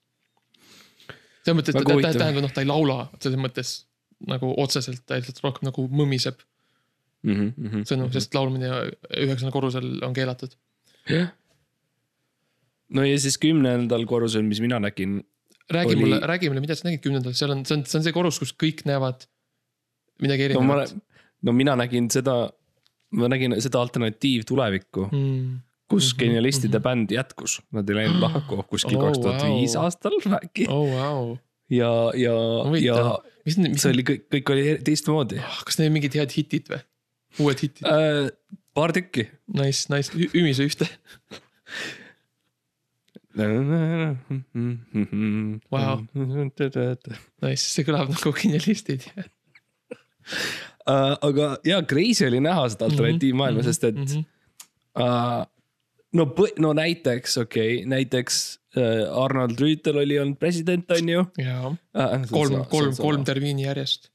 selles mõttes, et tähendab, noh, ta ei laula selles mõttes nagu otseselt, ta lihtsalt rohkem nagu mõmiseb Mm -hmm. sõnu, sest laulmine üheksandal korrusel on keelatud. jah. no ja siis kümnendal korrusel, mis mina nägin, räägi Oli- mulle, räägi mulle, mida sa nägid kümnendal, seal on, see on, see on see korrus, kus kõik näevad midagi no erinevat., no mina nägin seda, ma nägin seda alternatiivtulevikku, Mm. kus Mhm, genialistide bänd jätkus, nad ei läinud lahku kuskil Oh, kaks tuhat viis aastal äkki oh wow. ja, ja, ja mis, mis see, oli kõik, kõik oli teistmoodi kas neil mingid head hitid või? uued hitid, äh,. paar tükki. nice, nice, Ümise ühte. Vau. Nice, see kõlab nagu genialistid. Uh, aga ja crazy oli näha seda alternatiivmaailma mm, -hmm, sest et mm -hmm. uh, no, no näiteks okei okay,, näiteks uh, Arnold Rüütel oli olnud president, on ju jaa, uh,. kolm, kolm, kolm termiini järjest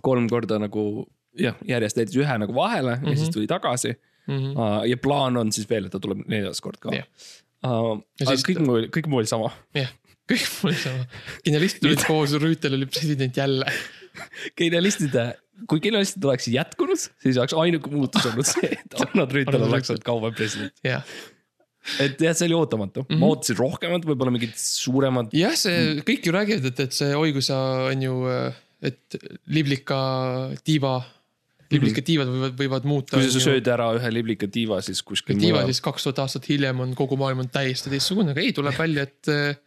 kolm korda nagu jah, järjest jättis ühe nagu vahele mm -hmm. ja siis tuli tagasi mm. -hmm. uh,. ja plaan on siis veel, et ta tuleb neljas kord ka Jah. uh,. Ja aga siis kõik muu, kõik muu oli sama. jah, kõik mul oli sama. genialistid olid koos, Rüütel oli president jälle. genialistide, kui genialistid oleks jätkunud, siis oleks ainuke muutus olnud see, et Arnold Rüütel oleks olnud kauem president. jah, et jah, see oli ootamatu mm, -hmm. ma ootasin rohkemat, võib-olla mingit suuremat. jah, see kõik ju räägivad, et, et see oi, kui sa on ju, et Liblika tiiva, liblikatiivad võivad, võivad muuta. kui sa sööd ära ühe liblikatiiva, siis kuskil tiiva siis kaks tuhat aastat hiljem on kogu maailm on täiesti teistsugune, aga ei, tuleb välja, et äh,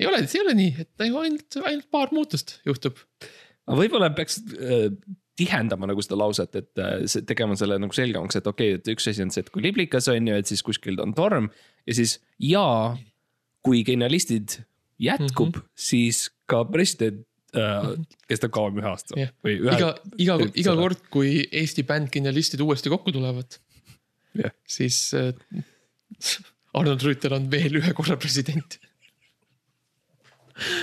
ei ole, see ei ole nii, et ainult, ainult paar muutust juhtub. aga võib-olla peaks äh, tihendama nagu seda lauset, et äh, see- tegema selle nagu selgemaks, et okei okay,, et üks asi on see, et kui liblikas on ju, et siis kuskil on torm ja siis ja kui genialistid jätkub mm, -hmm. siis ka president äh, kestab kauem ühe aasta Jah. või ühe. iga, iga, iga või? kord, kui Eesti bänd Genialistid uuesti kokku tulevad Jah., siis äh, Arnold Rüütel on veel ühe korra president.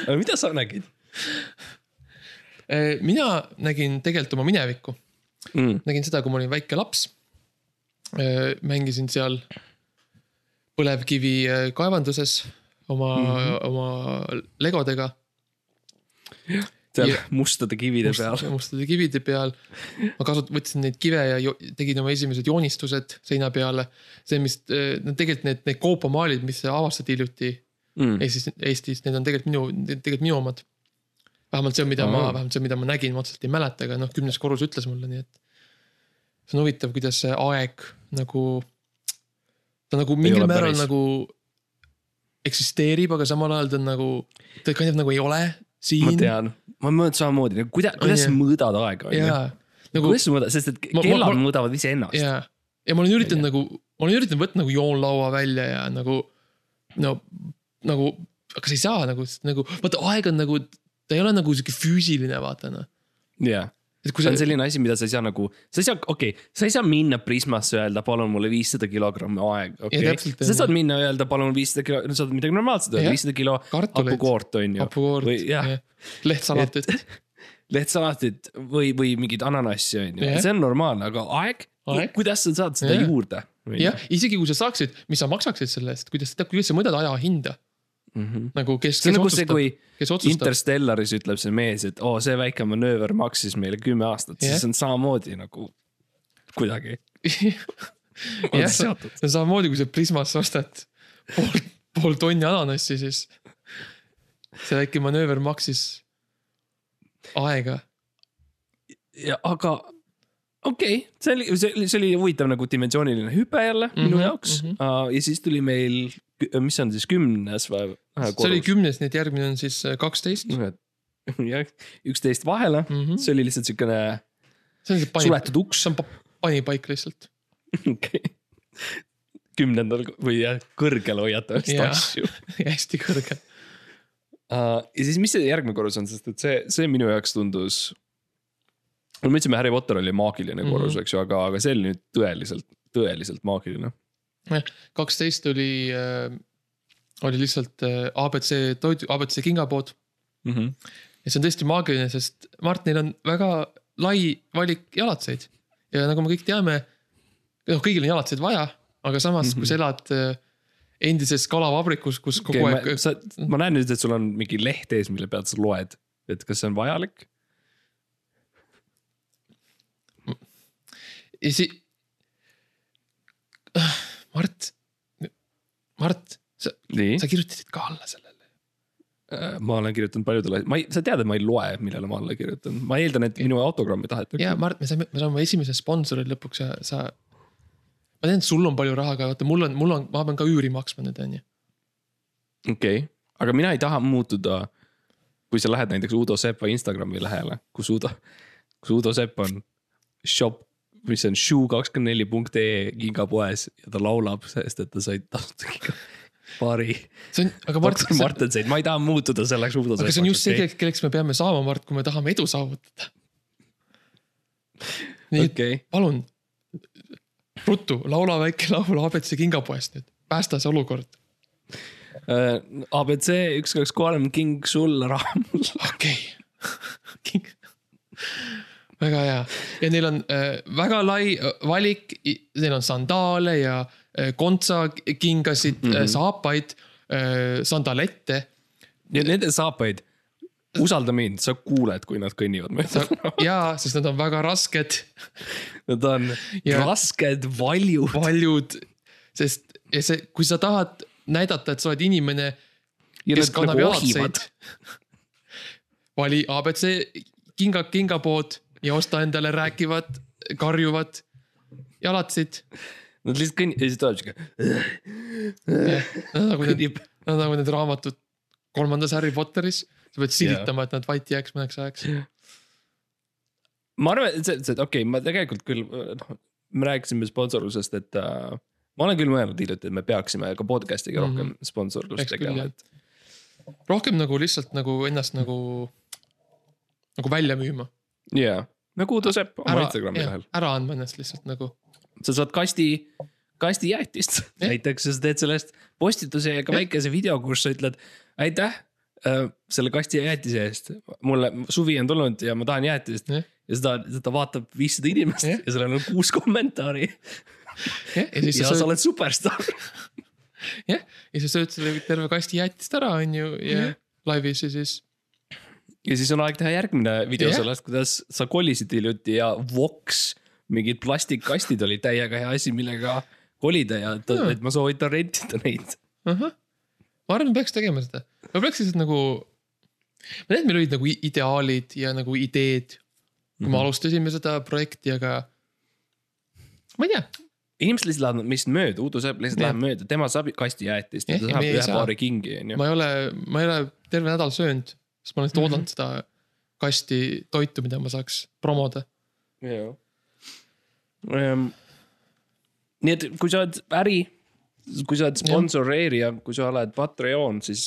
aga mida sa nägid mina nägin tegelikult oma minevikku, mm.? nägin seda, kui ma olin väike laps. mängisin seal põlevkivi äh, kaevanduses oma mm. -hmm. oma legodega. seal Ja- mustade kivide peal. mustade kivide peal. ma kasut-, võtsin neid kive ja tegin oma esimesed joonistused seina peale. see, mis, no tegelikult need, need koopamaalid, mis avastati hiljuti Mm. Eestis, Eestis, need on tegelikult minu, tegelikult minu omad. Vähemalt see on, mida ma vähemalt see, mida ma nägin, ma otseselt ei mäleta, aga noh, kümnes korrus ütles mulle, nii et. see on huvitav, kuidas see aeg nagu, ta nagu mingil määral päris. nagu eksisteerib, aga samal ajal ta on nagu, ta kind of nagu ei ole ma siin. tean, ma mõtlen samamoodi, kuidas, kuidas sa mõõdad aega, on ju. nagu kuidas sa mõõdad, sest et Ma- ma- kellad ma- mõõdavad iseennast. ja, ja ma olen üritanud nagu, ma olen üritanud võtta nagu joonlaua välja ja nagu no nagu, aga sa ei saa nagu, nagu vaata aeg on nagu, ta ei ole nagu sihuke füüsiline, vaata noh. jah, kui see sa on, selline asi, mida sa ei saa nagu, sa ei saa, okei okay,, sa ei saa minna Prismasse öelda, palun mulle viissada kilogrammi aega, okei okay.. sa saad minna öelda, palun viissada kilo, no saad midagi normaalset öelda, viissada kilo hapukoort on ju. hapukoort või jah, lehtsalatit, lehtsalatit või, või mingit ananassi on ju see on normaalne, aga aeg, Aeg. kuidas sa saad seda Jah. juurde? jah, isegi kui sa saaksid, mis sa maksaksid selle eest, kuidas, kuidas sa mõõdad aja hinda nagu kes, see on kes nagu otsustab, kui kes otsustab, Interstellaris ütleb see mees, et oo, see väike manööver maksis meile kümme aastat, Jah. siis on samamoodi nagu kuidagi. jah, see on samamoodi, kui sa Prismasse ostad pool, pool tonni ananassi, siis see väike manööver maksis aega ja aga okei okay,, see oli, see oli, see oli huvitav nagu dimensiooniline hüpe jälle mm -hmm, minu Mhm, jaoks mm. -hmm. ja siis tuli meil, mis see on siis kümnes või? see oli kümnes, nii et järgmine on siis äh, kaksteist. jah, üksteist vahele mm, -hmm. see oli lihtsalt siukene see on see pani, suletud uks. see on pa- panipaik lihtsalt. okei. kümnendal või jah, kõrgel Jaa. asju. hästi kõrge. ja siis, mis see järgmine korrus on, sest et see, see minu jaoks tundus. no me ütlesime, Harry Potter oli maagiline korrus, eks ju, aga, aga see oli nüüd tõeliselt, tõeliselt maagiline. Kaksteist oli äh,, oli lihtsalt äh, abc toidu, abc kingapood Mm -hmm. ja see on tõesti maagiline, sest Martinil on väga lai valik jalatseid ja nagu me kõik teame, noh, kõigil on jalatseid vaja, aga samas mm, -hmm. kui sa elad äh, endises kalavabrikus, kus kogu okay, aeg ma näen nüüd, et sul on mingi leht ees, mille pealt sa loed, et kas see on vajalik? ja si-. Mart, Mart, sa, sa, kirjutasid ka alla sellele. ma olen kirjutanud paljudele, ma ei, sa tead, et ma ei loe, millele ma alla kirjutan, ma eeldan, et minu autogrammi tahetakse. ja Mart, me saime, me saame esimese sponsori lõpuks ja sa. ma tean, et sul on palju raha, aga vaata, mul on, mul on, ma pean ka üüri maksma nüüd, on ju. okei okay., aga mina ei taha muutuda. kui sa lähed näiteks Udo Sepa Instagrami lehele, kus Udo, kus Udo Sepp on shop, mis on shoe kakskümmend neli punkt ee gigapoes ja ta laulab, sest et ta sai tasuta giga- paari see on, aga Mart, doktor Martenseid, ma ei taha muutuda selleks aga see on just see, kelleks me peame saama, Mart, kui me tahame edu saavutada. nii okei, palun, ruttu, laula väike laul abc kingapoest nüüd, päästa see olukord. Äh, abc üks, kaks, kolm, king sul, raha mul. okei okay.. Väga hea ja neil on äh, väga lai äh, valik, neil on sandaale ja äh, kontsakingasid mm. -hmm. saapaid äh,, sandalette. ja nende saapaid, usalda mind, sa kuuled, kui nad kõnnivad mööda. jaa, sest nad on väga rasked, Nad on Ja- rasked, valjud. paljud, sest ja see, kui sa tahad näidata, et sa oled inimene, ja kes kannab nagu jalatseid vali abc kinga, kingapood, ja osta endale rääkivad, karjuvad jalatsid. Nad lihtsalt kõnni-, ja siis ta on siuke. nagu need, kõnnib. nagu need raamatud kolmandas Harry Potteris. sa pead silitama, et nad vait jääks mõneks ajaks. ma arvan, et see, see, okei okay,, ma tegelikult küll, noh, me rääkisime sponsorlusest, et äh, ma olen küll mõelnud hiljuti, et me peaksime ka podcast'iga mm. -hmm. rohkem sponsorlust Eks tegema, et rohkem nagu lihtsalt nagu ennast nagu, nagu välja müüma. jaa, nagu Uudo Sepp oma ära Instagrami, lehel. ära andma ennast lihtsalt nagu. sa saad kasti, kasti jäätist Jah. näiteks ja sa teed sellest postituse ja ka väikese video, kus sa ütled aitäh äh, selle kasti ja jäätise eest. mulle suvi on tulnud ja ma tahan jäätist Jah. ja seda, seda vaatab viissada inimest Jah. ja sellel on kuus kommentaari jah, ja siis ja sa sa oled superstaar. jah, ja sa sööd selle terve kasti jäätist ära, on ju, ja laivis ja siis. Ja siis on aeg teha järgmine video Jah. sellest, kuidas sa kolisid hiljuti ja Vox, mingid plastikkastid olid täiega hea asi, millega kolida ja et, Jaa. et ma soovitan rentida neid. ahah, ma arvan, et peaks tegema seda, ma peaks lihtsalt nagu. ma tean, et meil olid nagu ideaalid ja nagu ideed, kui me Mhm. alustasime seda projekti, aga. ma ei tea, inimesed lihtsalt lähevad meist mööda, Uudo Sepp lihtsalt läheb mööda, tema saab kasti jäätist ja ta saab ühe paari kingi, onju. ma ei ole, ma ei ole terve nädal söönud, sest ma olen lihtsalt oodanud seda kasti toitu, mida ma saaks promoda. Ehm, nii et kui sa oled äri, kui sa oled sponsoreerija, kui sa oled Patreon, siis,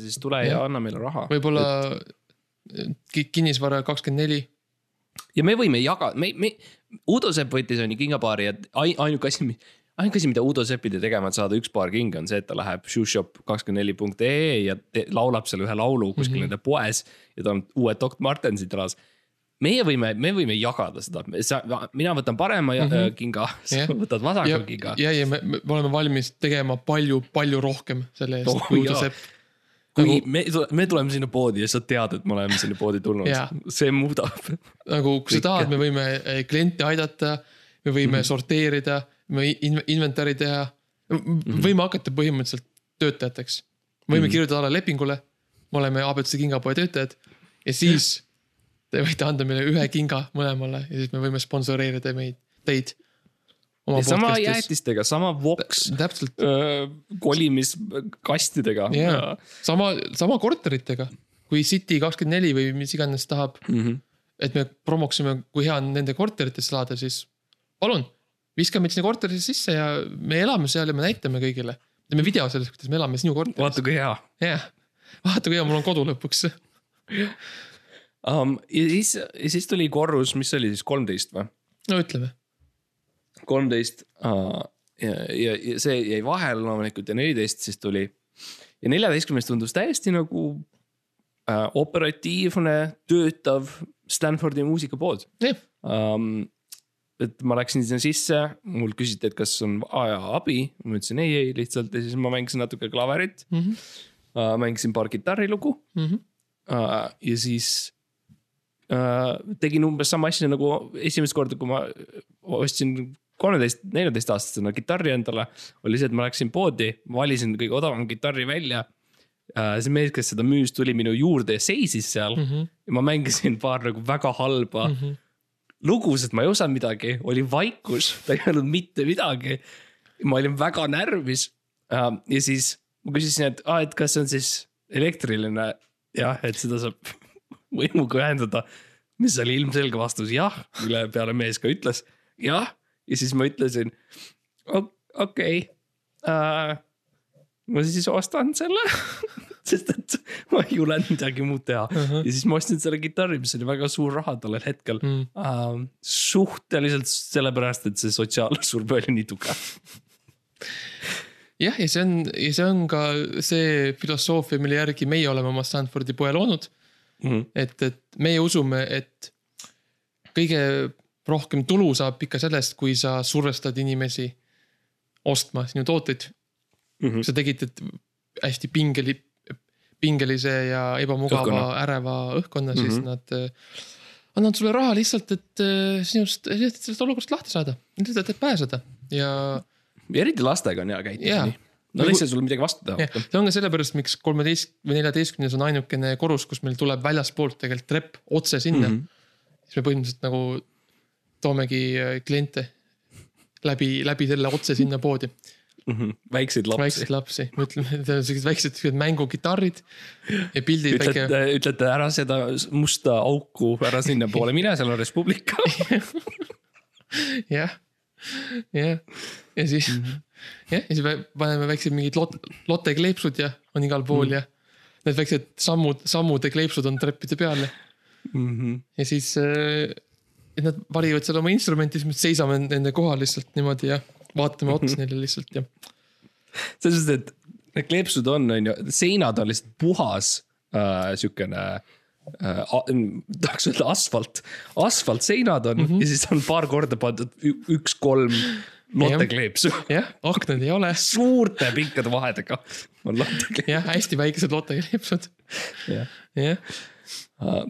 siis tule ja Jah. anna meile raha. võib-olla ki- kinnisvara kakskümmend neli. ja me võime jagada, me, me, Uudo Sepp võttis on ju kingapaari ja ai- ainuke asi, ainuke asi, mida Uudo Sepp pidi tegema, et saada üks paar kinga, on see, et ta läheb shoeshop24.ee ja laulab seal ühe laulu kuskil mm. -hmm. nende poes ja tal on uued Doc Martensid jalas. meie võime, me võime jagada seda, sa, mina võtan parema mm. -hmm. kinga, sa Jah. võtad ja vasaku, kinga. ja, ja me, me oleme valmis tegema palju, palju rohkem selle eest Oh, kui. Uudo Sepp. kui nagu- me, me tuleme sinna poodi ja sa tead, et me oleme sinna poodi tulnud Jaa., see muudab. nagu kui sa tahad, me võime eh, kliente aidata, me võime mm. -hmm. sorteerida, me in- inventari teha. võime hakata põhimõtteliselt töötajateks. võime mm Mhm. -hmm. kirjutada alla lepingule, me oleme abc kingapoe töötajad ja siis te võite anda meile ühe kinga mõlemale ja siis me võime sponsoreerida meid, teid. sama. jäätistega, sama Vox täpselt, kolimiskastidega jaa, sama, sama korteritega, kui City kakskümmend neli või mis iganes tahab, mm. -hmm. et me promoksime, kui hea on nende korterites elada, siis palun, viska meid sinna korterisse sisse ja me elame seal ja me näitame kõigile. teeme video sellest, kuidas me elame sinu korteris. vaata kui hea jah, vaata kui hea mul on kodu lõpuks. um,. ja siis, ja siis tuli korrus, mis see oli siis kolmteist või? no ütleme, kolmteist uh, ja, ja, ja see jäi vahele loomulikult ja neliteist siis tuli. ja neljateistkümnes tundus täiesti nagu uh, operatiivne, töötav Stanfordi muusikapood um,. Et ma läksin sinna sisse, mul küsiti, et kas on vaja abi, ma ütlesin ei, ei lihtsalt ja siis ma mängisin natuke klaverit Mhm. uh,. mängisin paar kitarrilugu uh, ja siis uh, tegin umbes sama asja nagu esimest korda, kui ma ostsin kolmeteist, neljateist aastasena kitarri endale. oli see, et ma läksin poodi, valisin kõige odavama kitarri välja see mees, kes seda müüs, tuli minu juurde ja seisis seal mm. -hmm. ja ma mängisin paar nagu väga halba mm -hmm. lugu, sest ma ei osanud midagi, oli vaikus, ta ei öelnud mitte midagi. ma olin väga närvis uh, ja siis ma küsisin, et aa, et kas see on siis elektriline. jah, et seda saab võimuga ühendada, mis oli ilmselge vastus jah, mille peale mees ka ütles jah, ja siis ma ütlesin "Ok- okei okay, uh,. ma siis ostan selle sest et ma ei julenud midagi muud teha uh -huh. ja siis ma ostsin selle kitarri, mis oli väga suur raha tollel hetkel Mm. uh,. suhteliselt sellepärast, et see sotsiaalsurve oli nii tugev. jah, ja see on, ja see on ka see filosoofia, mille järgi meie oleme oma Stanfordi poe loonud. Mhm. et, et meie usume, et kõige rohkem tulu saab ikka sellest, kui sa survestad inimesi ostma sinu tooteid Mhm. sa tekitad hästi pingeli, pingelise ja ebamugava äreva õhkkonna, siis Mhm. nad äh, annavad sulle raha lihtsalt, et äh, sinust, sellest olukorrast lahti saada, lihtsalt, et pääseda ja eriti lastega on hea käituda Jaa. nii. Nad Nagu- ei saa sulle midagi vastu teha jah, see on ka sellepärast, miks kolmeteist või neljateistkümnes on ainukene korrus, kus meil tuleb väljaspoolt tegelikult trepp otse sinna mm. -hmm. siis me põhimõtteliselt nagu toomegi äh, kliente läbi, läbi selle otse sinna poodi. Mhm. väikseid lapsi. väikseid lapsi, need on siuksed väiksed mängukitarrid ja pildid väike. ütlete, ütlete ära seda musta auku ära sinnapoole, mine, seal on Res Publica. jah, jah, ja siis Mhm. jah, ja siis me paneme väiksed mingid lot-, lotte kleepsud ja on igal pool Mhm. ja need väiksed sammud, sammude kleepsud on treppide peal ja, Mhm. ja siis äh,. et nad valivad seal oma instrumenti, siis me seisame nende kohal lihtsalt niimoodi ja vaatame Mhm. otsa neile lihtsalt ja. Selles suhtes, et need kleepsud on, on ju, seinad on lihtsalt puhas äh, siukene äh,, tahaks öelda asfalt, asfaltseinad on mm -hmm. ja siis on paar korda pandud ü- üks-kolm lottekleepsu. jah, aknad ei ole, suurte pikkade vahedega on lottekleepsud. jah, hästi väikesed lotte kleepsud, jah. jah.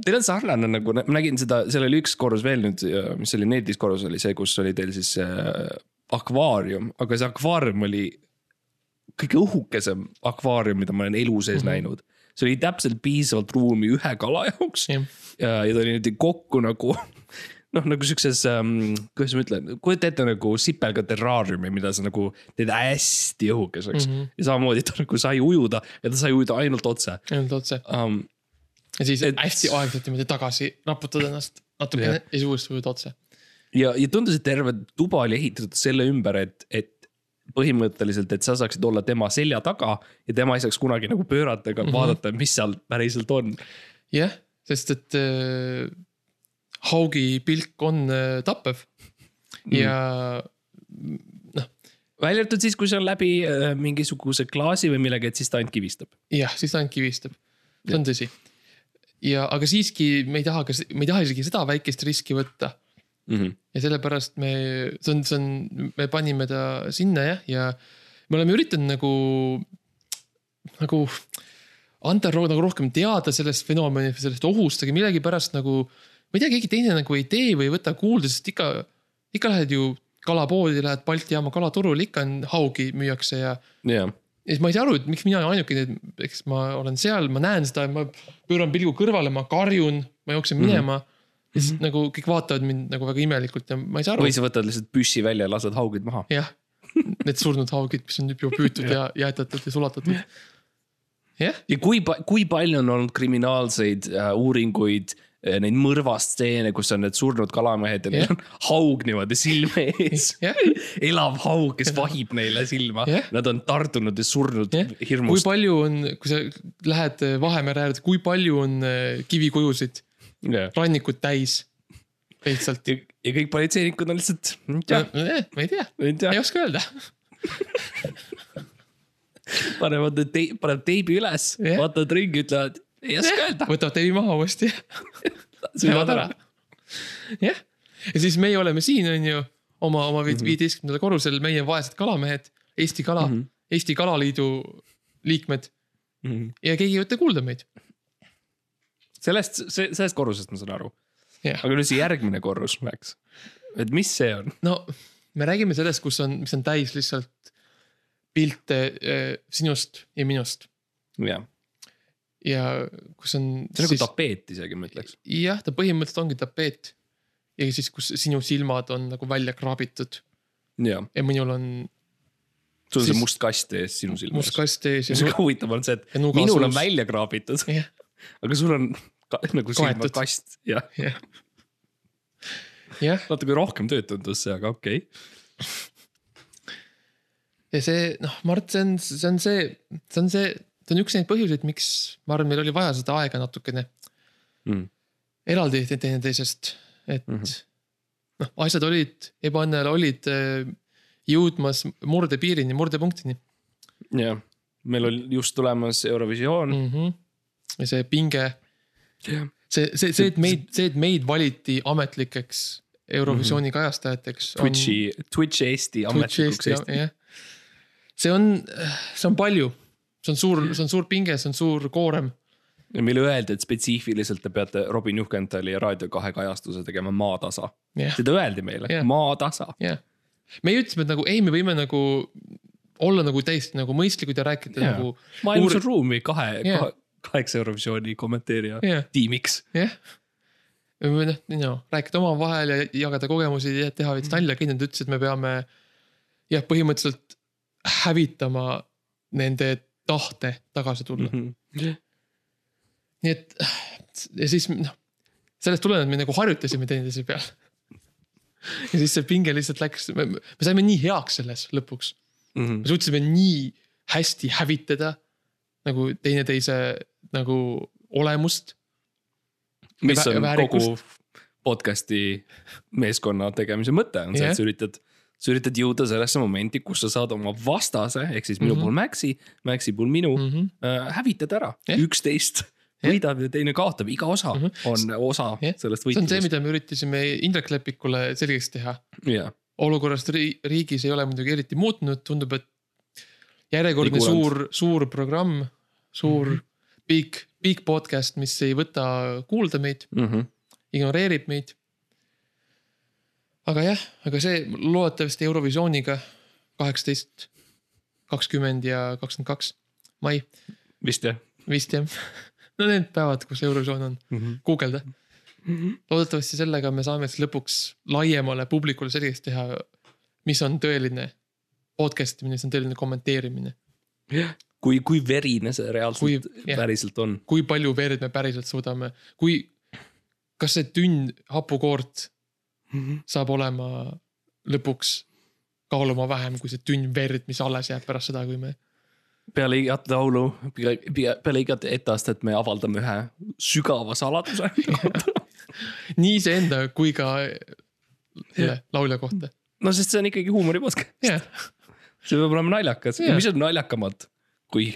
Teil on sarnane nagu, ma nägin seda, seal oli üks korrus veel nüüd, mis oli neetis korrus oli see, kus oli teil siis äh, akvaarium, aga see akvaarium oli kõige õhukesem akvaarium, mida ma olen elu sees mm -hmm. näinud. see oli täpselt piisavalt ruumi ühe kala jaoks jah, ja, ja ta oli niimoodi kokku nagu noh, nagu siukses ähm,, kuidas ma ütlen, kujuta ette nagu sipelga terraariumi, mida sa nagu teed hästi õhukeseks mm. -hmm. ja samamoodi ta nagu sai ujuda ja ta sai ujuda ainult otse ainult otse um,. ja siis Et- hästi aeglaselt niimoodi tagasi raputad ennast natukene Jah. ja siis uuesti ujud otse. ja, ja tundus, et terve tuba oli ehitatud selle ümber, et, et põhimõtteliselt, et sa saaksid olla tema selja taga ja tema ei saaks kunagi nagu pöörata ega mm -hmm. vaadata, mis seal päriselt on. jah, sest et äh, haugi pilk on äh, tappev mm. ja noh, välja arvatud siis, kui see on läbi äh, mingisuguse klaasi või millegi, et siis ta ainult kivistab. jah, siis ta ainult kivistab, see on tõsi. ja, aga siiski me ei taha ka, me ei taha isegi seda väikest riski võtta Mm -hmm. ja sellepärast me, see on, see on, me panime ta sinna jah, ja me oleme üritanud nagu, nagu anda nagu rohkem teada sellest fenomenist, sellest ohust, aga millegipärast nagu. ma ei tea, keegi teine nagu ei tee või ei võta kuulda, sest ikka, ikka lähed ju kalapoodi, lähed Balti jaama kalaturul, ikka on haugi müüakse ja. jah, ja siis ma ei saa aru, et miks mina ainukene, eks ma olen seal, ma näen seda, ma pööran pilgu kõrvale, ma karjun, ma jooksen minema mm. -hmm. Ja siis nagu kõik vaatavad mind nagu väga imelikult ja ma ei saa aru või. sa võtad lihtsalt püssi välja ja lased haugid maha. jah, need surnud haugid, mis on juba püütud ja jäätatud ja sulatatud. jah, ja kui, kui palju on olnud kriminaalseid äh, uuringuid äh, neid mõrvastseene, kus on need surnud kalamehed ja neil Jah. on haug niimoodi silme ees. jah, elav haug, kes vahib neile silma Jah. Nad on tartunud ja surnud kui hirmust. palju on, kui sa lähed äh, Vahemere äärde, kui palju on äh, kivikujusid, ja rannikud täis lihtsalt. ja kõik politseinikud on lihtsalt, jah, ma ei tea, ei tea ei, oska öelda. panevad need tei-, panevad teibi üles Jah. vaatavad ringi, ütlevad, ei oska öelda. võtavad teibi maha uuesti sõidavad ära. jah, ja siis meie oleme siin, on ju, oma, oma Mhm. viieteistkümnendal korrusel, meie vaesed kalamehed, Eesti kala mm. -hmm. Eesti Kalaliidu liikmed ja keegi ei võta kuulda meid. sellest, see, sellest korrusest ma saan aru. jah, aga nüüd see järgmine korrus, Max, et mis see on? no me räägime sellest, kus on, mis on täis lihtsalt pilte äh, sinust ja minust jah, ja kus on. see on nagu tapeet isegi, ma ütleks. jah, ta põhimõtteliselt ongi tapeet. ja siis, kus sinu silmad on nagu välja kraabitud ja minul on sul on see Siis- must kast ees sinu silme must ees. kast ees mis kõige huvitavam on see, et minul on välja kraabitud, jah, aga sul on ka, nagu Kaetud. ja jah. jah, natuke rohkem tööd tundus see, aga okei okay.. ja see noh, Mart, see on, see on see, see on see, see on üks neid põhjuseid, miks ma arvan, meil oli vaja seda aega natukene Mm. eraldi te- teineteisest, et mm. -hmm. noh, asjad olid, ebaõnnel olid äh, jõudmas murdepiirini, murdepunktini jah, meil oli just tulemas Eurovisioon mm. -hmm. See pinge, jah, see, see, see, et meid, see, et meid valiti ametlikeks Eurovisiooni mm -hmm. kajastajateks. Twitchi, Twitch Eesti ametlikuks Eesti. jah. see on, see on palju, see on suur, see on suur pinge, see on suur koorem ja meile öeldi, et spetsiifiliselt te peate Robin Juhkentali ja Raadio kahe kajastuse tegema maatasa. jah, seda öeldi meile Jah. maatasa. jah. meie ütlesime, et nagu ei, me võime nagu olla nagu täiesti nagu mõistlikud ja rääkida Jaa. nagu maailmas on ruumi kahe Jah. kahe, kaheksa Eurovisiooni kommenteerija jah, tiimiks. jah. või noh, no rääkida omavahel ja jagada kogemusi ja teha veits nalja, kõik nad ütlesid, et me peame jah, põhimõtteliselt hävitama nende tahte tagasi tulla mm. Mhm. nii et ja siis noh, sellest tulenevalt me nagu harjutasime teineteise peal. ja siis see pinge lihtsalt läks, me, me saime nii heaks selles lõpuks, Mhm. me suutsime nii hästi hävitada nagu teineteise nagu olemust. mis on väärikust. kogu podcast'i meeskonna tegemise mõte on see, Jah. et sa üritad, sa üritad jõuda sellesse momenti, kus sa saad oma vastase, ehk siis minu Mhm. pool Maxi, Maxi pool minu Mm -hmm. äh, hävitada ära Jah. üksteist võidab ja teine kaotab, iga osa Mhm. on osa Jah. sellest see on see, võitlusest. mida me üritasime Indrek Lepikule selgeks teha. jah, olukorrast ri- riigis ei ole muidugi eriti muutunud, tundub, et järjekordne suur, suur programm, suur mm -hmm. big, big podcast, mis ei võta kuulda meid, Mhm. ignoreerib meid. aga jah, aga see loodetavasti Eurovisiooniga kaheksateist, kakskümmend ja kakskümmend kaks mai vist jah vist jah. no need päevad, kus Eurovisioon on, mm -hmm. guugelda. loodetavasti sellega me saame siis lõpuks laiemale publikule selgeks teha, mis on tõeline podcast imine, mis on tõeline kommenteerimine. kui, kui verine see reaalselt Kui- päriselt on. kui palju verd me päriselt suudame, kui, kas see tünn hapukoort saab olema lõpuks kaaluma vähem kui see tünn verd, mis alles jääb pärast seda, kui me. peale igat laulu, peale igat etteastet me avaldame ühe sügava saladuse. nii iseenda kui ka selle laulja kohta. no sest see on ikkagi huumori podcast, jah, see peab olema naljakas ja mis on naljakamad kui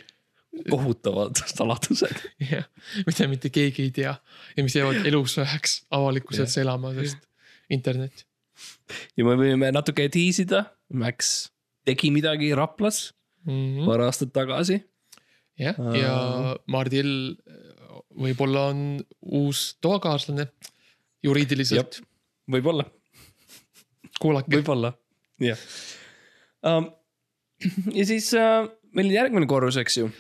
kohutavad saladused. jah, mida mitte keegi ei tea ja mis jäävad eluks ajaks avalikkuses elama, sest internet. ja me võime natuke tiisida, Max tegi midagi Raplas Mhm. paar aastat tagasi. jah, ja Mardil võib-olla on uus toakaaslane juriidiliselt, võib-olla, kuulake. võib-olla, jah um,. ja siis uh, meil on järgmine korrus, eks ju.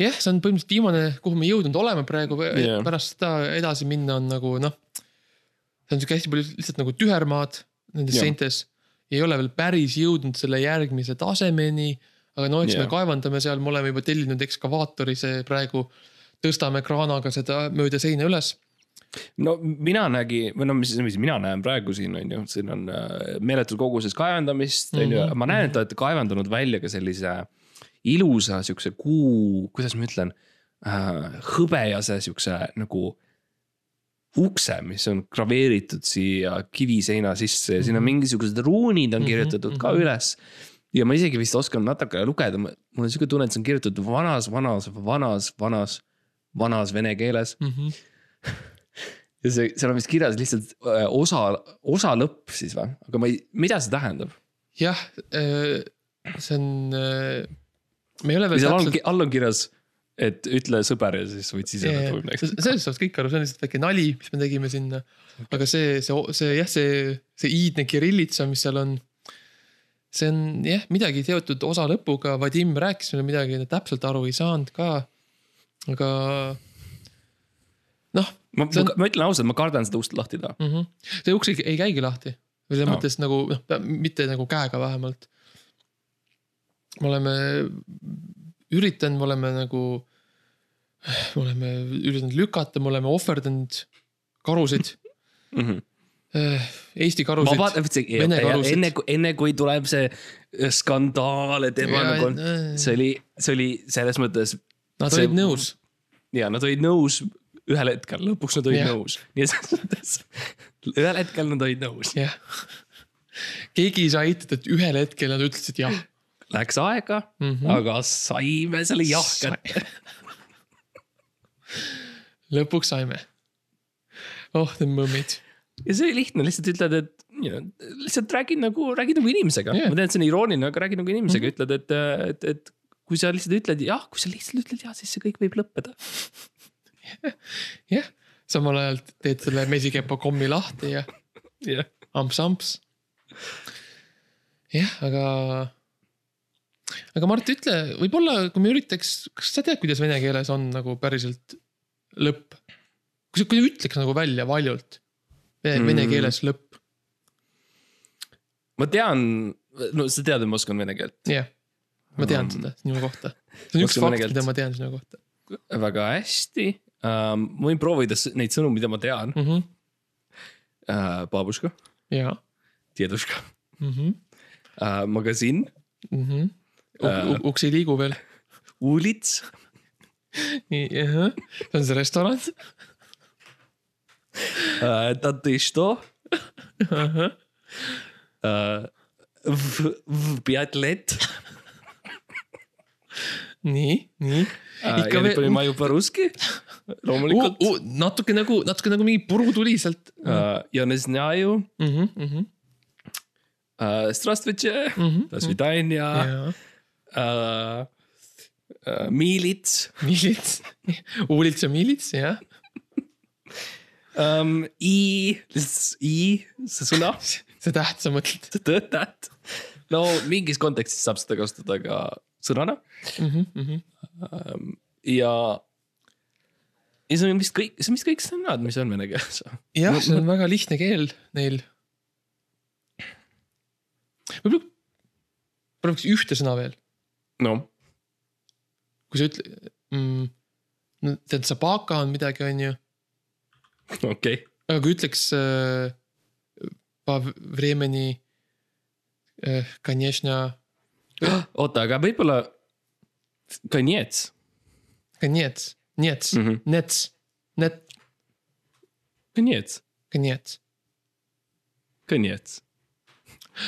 jah, see on põhimõtteliselt viimane, kuhu me jõudnud oleme praegu Jah. pärast seda edasi minna on nagu noh. see on sihuke hästi palju lihtsalt nagu tühermaad nendes Jah. seintes. ei ole veel päris jõudnud selle järgmise tasemeni. aga no eks Jah. me kaevandame seal, me oleme juba tellinud ekskavaatori, see praegu tõstame kraanaga seda mööda seina üles. no mina nägi või no mis, mis mina näen praegu siin on ju, siin on äh, meeletud koguses kaevandamist on ju, Mhm, ma näen, et te olete kaevandanud välja ka sellise ilusa siukse kuu, kuidas ma ütlen äh,, hõbejase siukse nagu ukse, mis on graveeritud siia kiviseina sisse ja siin on mingisugused ruunid on Mhm, kirjutatud ka mhm. üles. ja ma isegi vist oskan natuke lugeda, mul on siuke tunne, et see on kirjutatud vanas, vanas, vanas, vanas, vanas vene keeles Mhm. ja see, seal on vist kirjas lihtsalt äh, osa, osa lõpp siis või, aga ma ei, mida see tähendab? jah, see on, me ei ole veel täpselt,, all on kirjas, et ütle sõber ja siis võid siseneda või midagi. sellest saavad kõik aru, see on lihtsalt väike nali, mis me tegime sinna. aga see, see, see jah, see, see iidne kirillitsa, mis seal on. see on jah, midagi seotud osa lõpuga, Vadim rääkis meile midagi, täpselt aru ei saanud ka. aga noh ma, on- ma ütlen ausalt, ma kardan seda ust lahti teha. mm, -hmm. see uks ei, ei käigi lahti. selles Aa. mõttes nagu noh, mitte nagu käega vähemalt. Me oleme üritanud, me oleme nagu, me oleme üritanud lükata, me oleme ohverdanud karusid, Eesti ma karusid. vaatan, Vene karusid. enne, enne kui tuleb see äh, skandaal, et ema nagu on, see oli, see oli selles mõttes Nad see- olid nõus, ja nad olid nõus ühel hetkel, lõpuks nad olid Jah. nõus, nii et selles mõttes ühel hetkel nad olid nõus. jah. keegi ei saa eitada, et ühel hetkel nad ütlesid jah Läks aega mm. mm, -hmm. aga saime selle jah kätte. lõpuks saime. oh, need mõmmid. ja see oli lihtne, lihtsalt ütled, et you know, lihtsalt räägid nagu, räägid nagu inimesega yeah.. ma tean, et see on irooniline, aga räägid nagu inimesega mm, -hmm. ütled, et, et, et kui sa lihtsalt ütled jah, kui sa lihtsalt ütled jah, siis see kõik võib lõppeda. jah, samal ajal teed selle mesikepa kommi lahti ja jah, amps-amps. jah, aga, aga Mart, ütle, võib-olla kui me üritaks, kas sa tead, kuidas vene keeles on nagu päriselt lõpp? kui sa, kui sa ütleks nagu välja valjult vene, Mm. vene keeles lõpp, ma tean, no sa tead, et ma oskan vene keelt jah yeah.. ma tean Mm. seda sinu kohta. see on üks fakt, mida ma tean sinu kohta väga hästi um,. ma võin proovida neid sõnu, mida ma tean mm. -hmm. uh,. Babuška, ja Djeduška mm. -hmm. uh,, magasin, Mm -hmm. Äh. uks ei liigu veel. Ulits. see on see restoran. Äh, Tante Isto. Äh, biatlet. nii, nii. ikka veel. panime juba russki loomulikult uh,. Uh, natuke nagu, natuke nagu mingi puru tuli sealt uh,. ja ne znaju mm. -hmm, mm -hmm. uh, Strastvõtše mm, -hmm, Dasvidanja mhm. mm. -hmm. ja, uh,. Uh, Miilits miilits, uulits ja um,. I, I, see sõna see täht sa mõtled see töötajad. no mingis kontekstis saab seda kasutada ka sõnana mm. -hmm, mm -hmm. ähm, ja. ja see on vist kõik, see on vist kõik sõnad, mis on vene keeles. jah, see on väga lihtne keel neil. võib-olla, prooviks ühte sõna veel, noh , kui sa ütled mm, . no tead , sabaka on midagi , on ju , okei okay. , aga kui ütleks äh, . по времени äh, , конечно , oota , aga võib-olla ka niets конец , нет mm , -hmm. нет , нет , ka niets , конец . ka niets .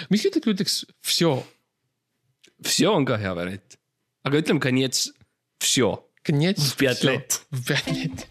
miks sa ütled , kui ütleks все , Vsjo on ka hea variant , aga ütleme ka niets , vsjo , конец , пять лет . пять лет .